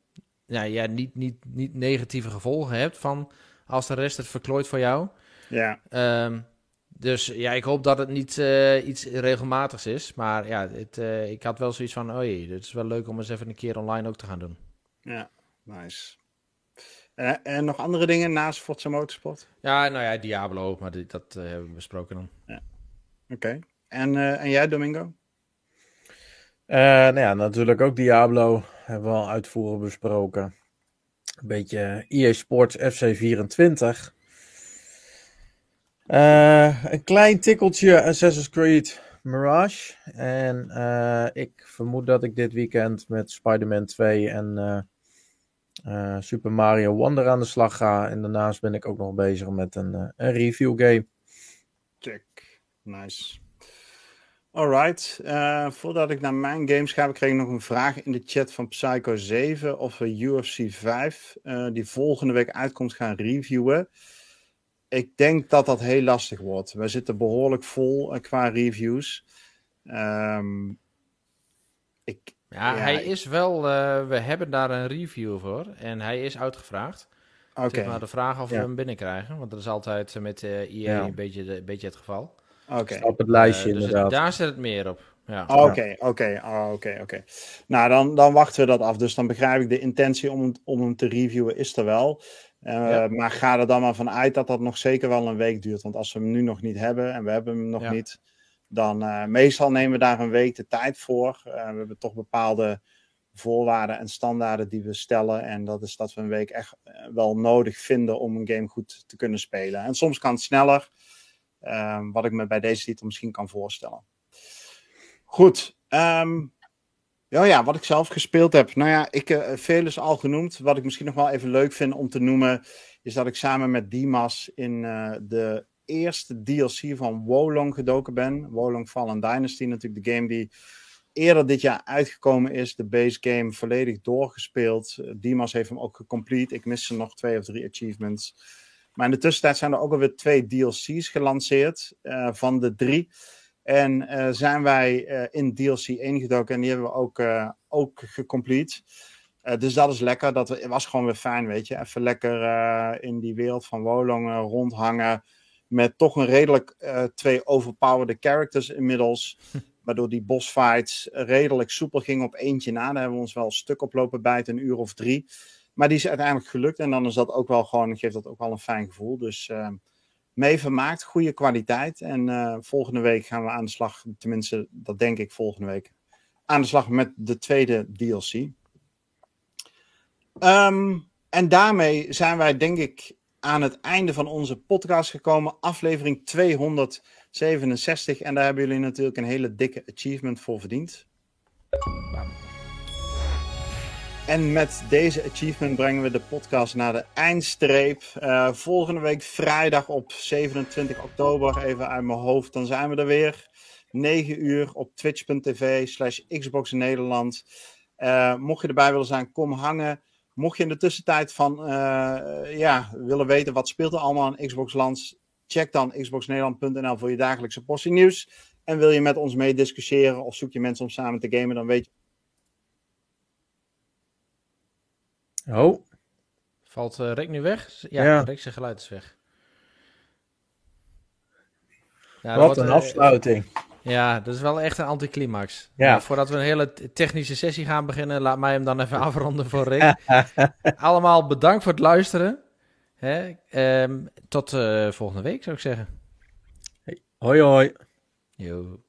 ja, ja, niet, niet, niet negatieve gevolgen hebt van als de rest het verklooit voor jou. Ja. Um, dus ja, ik hoop dat het niet iets regelmatigs is. Maar ja, het, ik had wel zoiets van: oh jee, het is wel leuk om eens even een keer online ook te gaan doen. Ja, nice. En nog andere dingen naast Forza Motorsport? Ja, nou ja, Diablo, maar die, dat uh, hebben we besproken dan. Ja. Oké. Okay. En, en jij, Domingo? Nou ja, natuurlijk ook Diablo. Hebben we al uitvoerig besproken. Een beetje EA Sports FC24. een klein tikkeltje Assassin's Creed Mirage. En ik vermoed dat ik dit weekend met Spider-Man 2 en Super Mario Wonder aan de slag ga. En daarnaast ben ik ook nog bezig met een, een review game. Check. Nice. Alright. Uh, voordat ik naar mijn games ga, kreeg ik nog een vraag in de chat van Psycho 7 of we UFC 5, die volgende week uitkomt, gaan reviewen. Ik denk dat dat heel lastig wordt. We zitten behoorlijk vol qua reviews. Um, ik, ja, hij is wel. We hebben daar een review voor en hij is uitgevraagd. Oké. Okay. maar de vraag of we hem binnenkrijgen, want dat is altijd met eh, EA een, beetje een beetje het geval. Oké. Op het lijstje, uh, dus inderdaad. daar zit het meer op. Oké, oké, oké, oké. Nou, dan, dan wachten we dat af. Dus dan begrijp ik de intentie om, om hem te reviewen is er wel. Uh, ja. Maar ga er dan maar vanuit dat dat nog zeker wel een week duurt. Want als we hem nu nog niet hebben en we hebben hem nog ja. niet, dan uh, meestal nemen we daar een week de tijd voor. Uh, we hebben toch bepaalde voorwaarden en standaarden die we stellen. En dat is dat we een week echt wel nodig vinden om een game goed te kunnen spelen. En soms kan het sneller, ehm, wat ik me bij deze titel misschien kan voorstellen. Goed. Um, ja, ja, wat ik zelf gespeeld heb. Nou ja, ik, uh, veel is al genoemd. Wat ik misschien nog wel even leuk vind om te noemen, is dat ik samen met Dimas in uh, de eerste DLC van Wolong gedoken ben. Wolong Fallen Dynasty, natuurlijk de game die eerder dit jaar uitgekomen is. De base game volledig doorgespeeld. Dimas heeft hem ook gecomplete. Ik mis er nog twee of drie achievements. Maar in de tussentijd zijn er ook alweer twee DLC's gelanceerd uh, van de drie. En uh, zijn wij uh, in DLC 1 gedoken en die hebben we ook, ook gecomplete. dus dat is lekker. Dat het was gewoon weer fijn, weet je. Even lekker in die wereld van Wolong rondhangen. Met toch een redelijk twee overpowered characters inmiddels. [LAUGHS] Waardoor die bossfights redelijk soepel gingen op eentje na. Daar hebben we ons wel een stuk op lopen bijten, een uur of drie. Maar die is uiteindelijk gelukt. En dan is dat ook wel gewoon, geeft dat ook wel een fijn gevoel. Dus uh, mee vermaakt, goede kwaliteit. En uh, volgende week gaan we aan de slag, tenminste, dat denk ik volgende week. Aan de slag met de tweede DLC. Ehm, en daarmee zijn wij, denk ik, aan het einde van onze podcast gekomen. Aflevering 267. En daar hebben jullie natuurlijk een hele dikke achievement voor verdiend. En met deze achievement brengen we de podcast naar de eindstreep. Uh, volgende week vrijdag op 27 oktober, even uit mijn hoofd, dan zijn we er weer. 9 uur op twitch.tv slash Xbox Nederland. Uh, mocht je erbij willen zijn, kom hangen. Mocht je in de tussentijd van, uh, ja, willen weten wat speelt er allemaal in Xbox Lands, check dan xboxnederland.nl voor je dagelijkse portie nieuws. En wil je met ons meediscussiëren of zoek je mensen om samen te gamen, dan weet je Oh. Valt uh, Rick nu weg? Ja, ja. Rick zijn geluid is weg. Ja, Wat een uh, afsluiting. Ja, dat is wel echt een anticlimax. Ja. Uh, voordat we een hele technische sessie gaan beginnen, laat mij hem dan even [LAUGHS] afronden voor Rick. [LAUGHS] Allemaal bedankt voor het luisteren. Hè? Um, tot volgende week, zou ik zeggen. Hey. Hoi, hoi. Yo.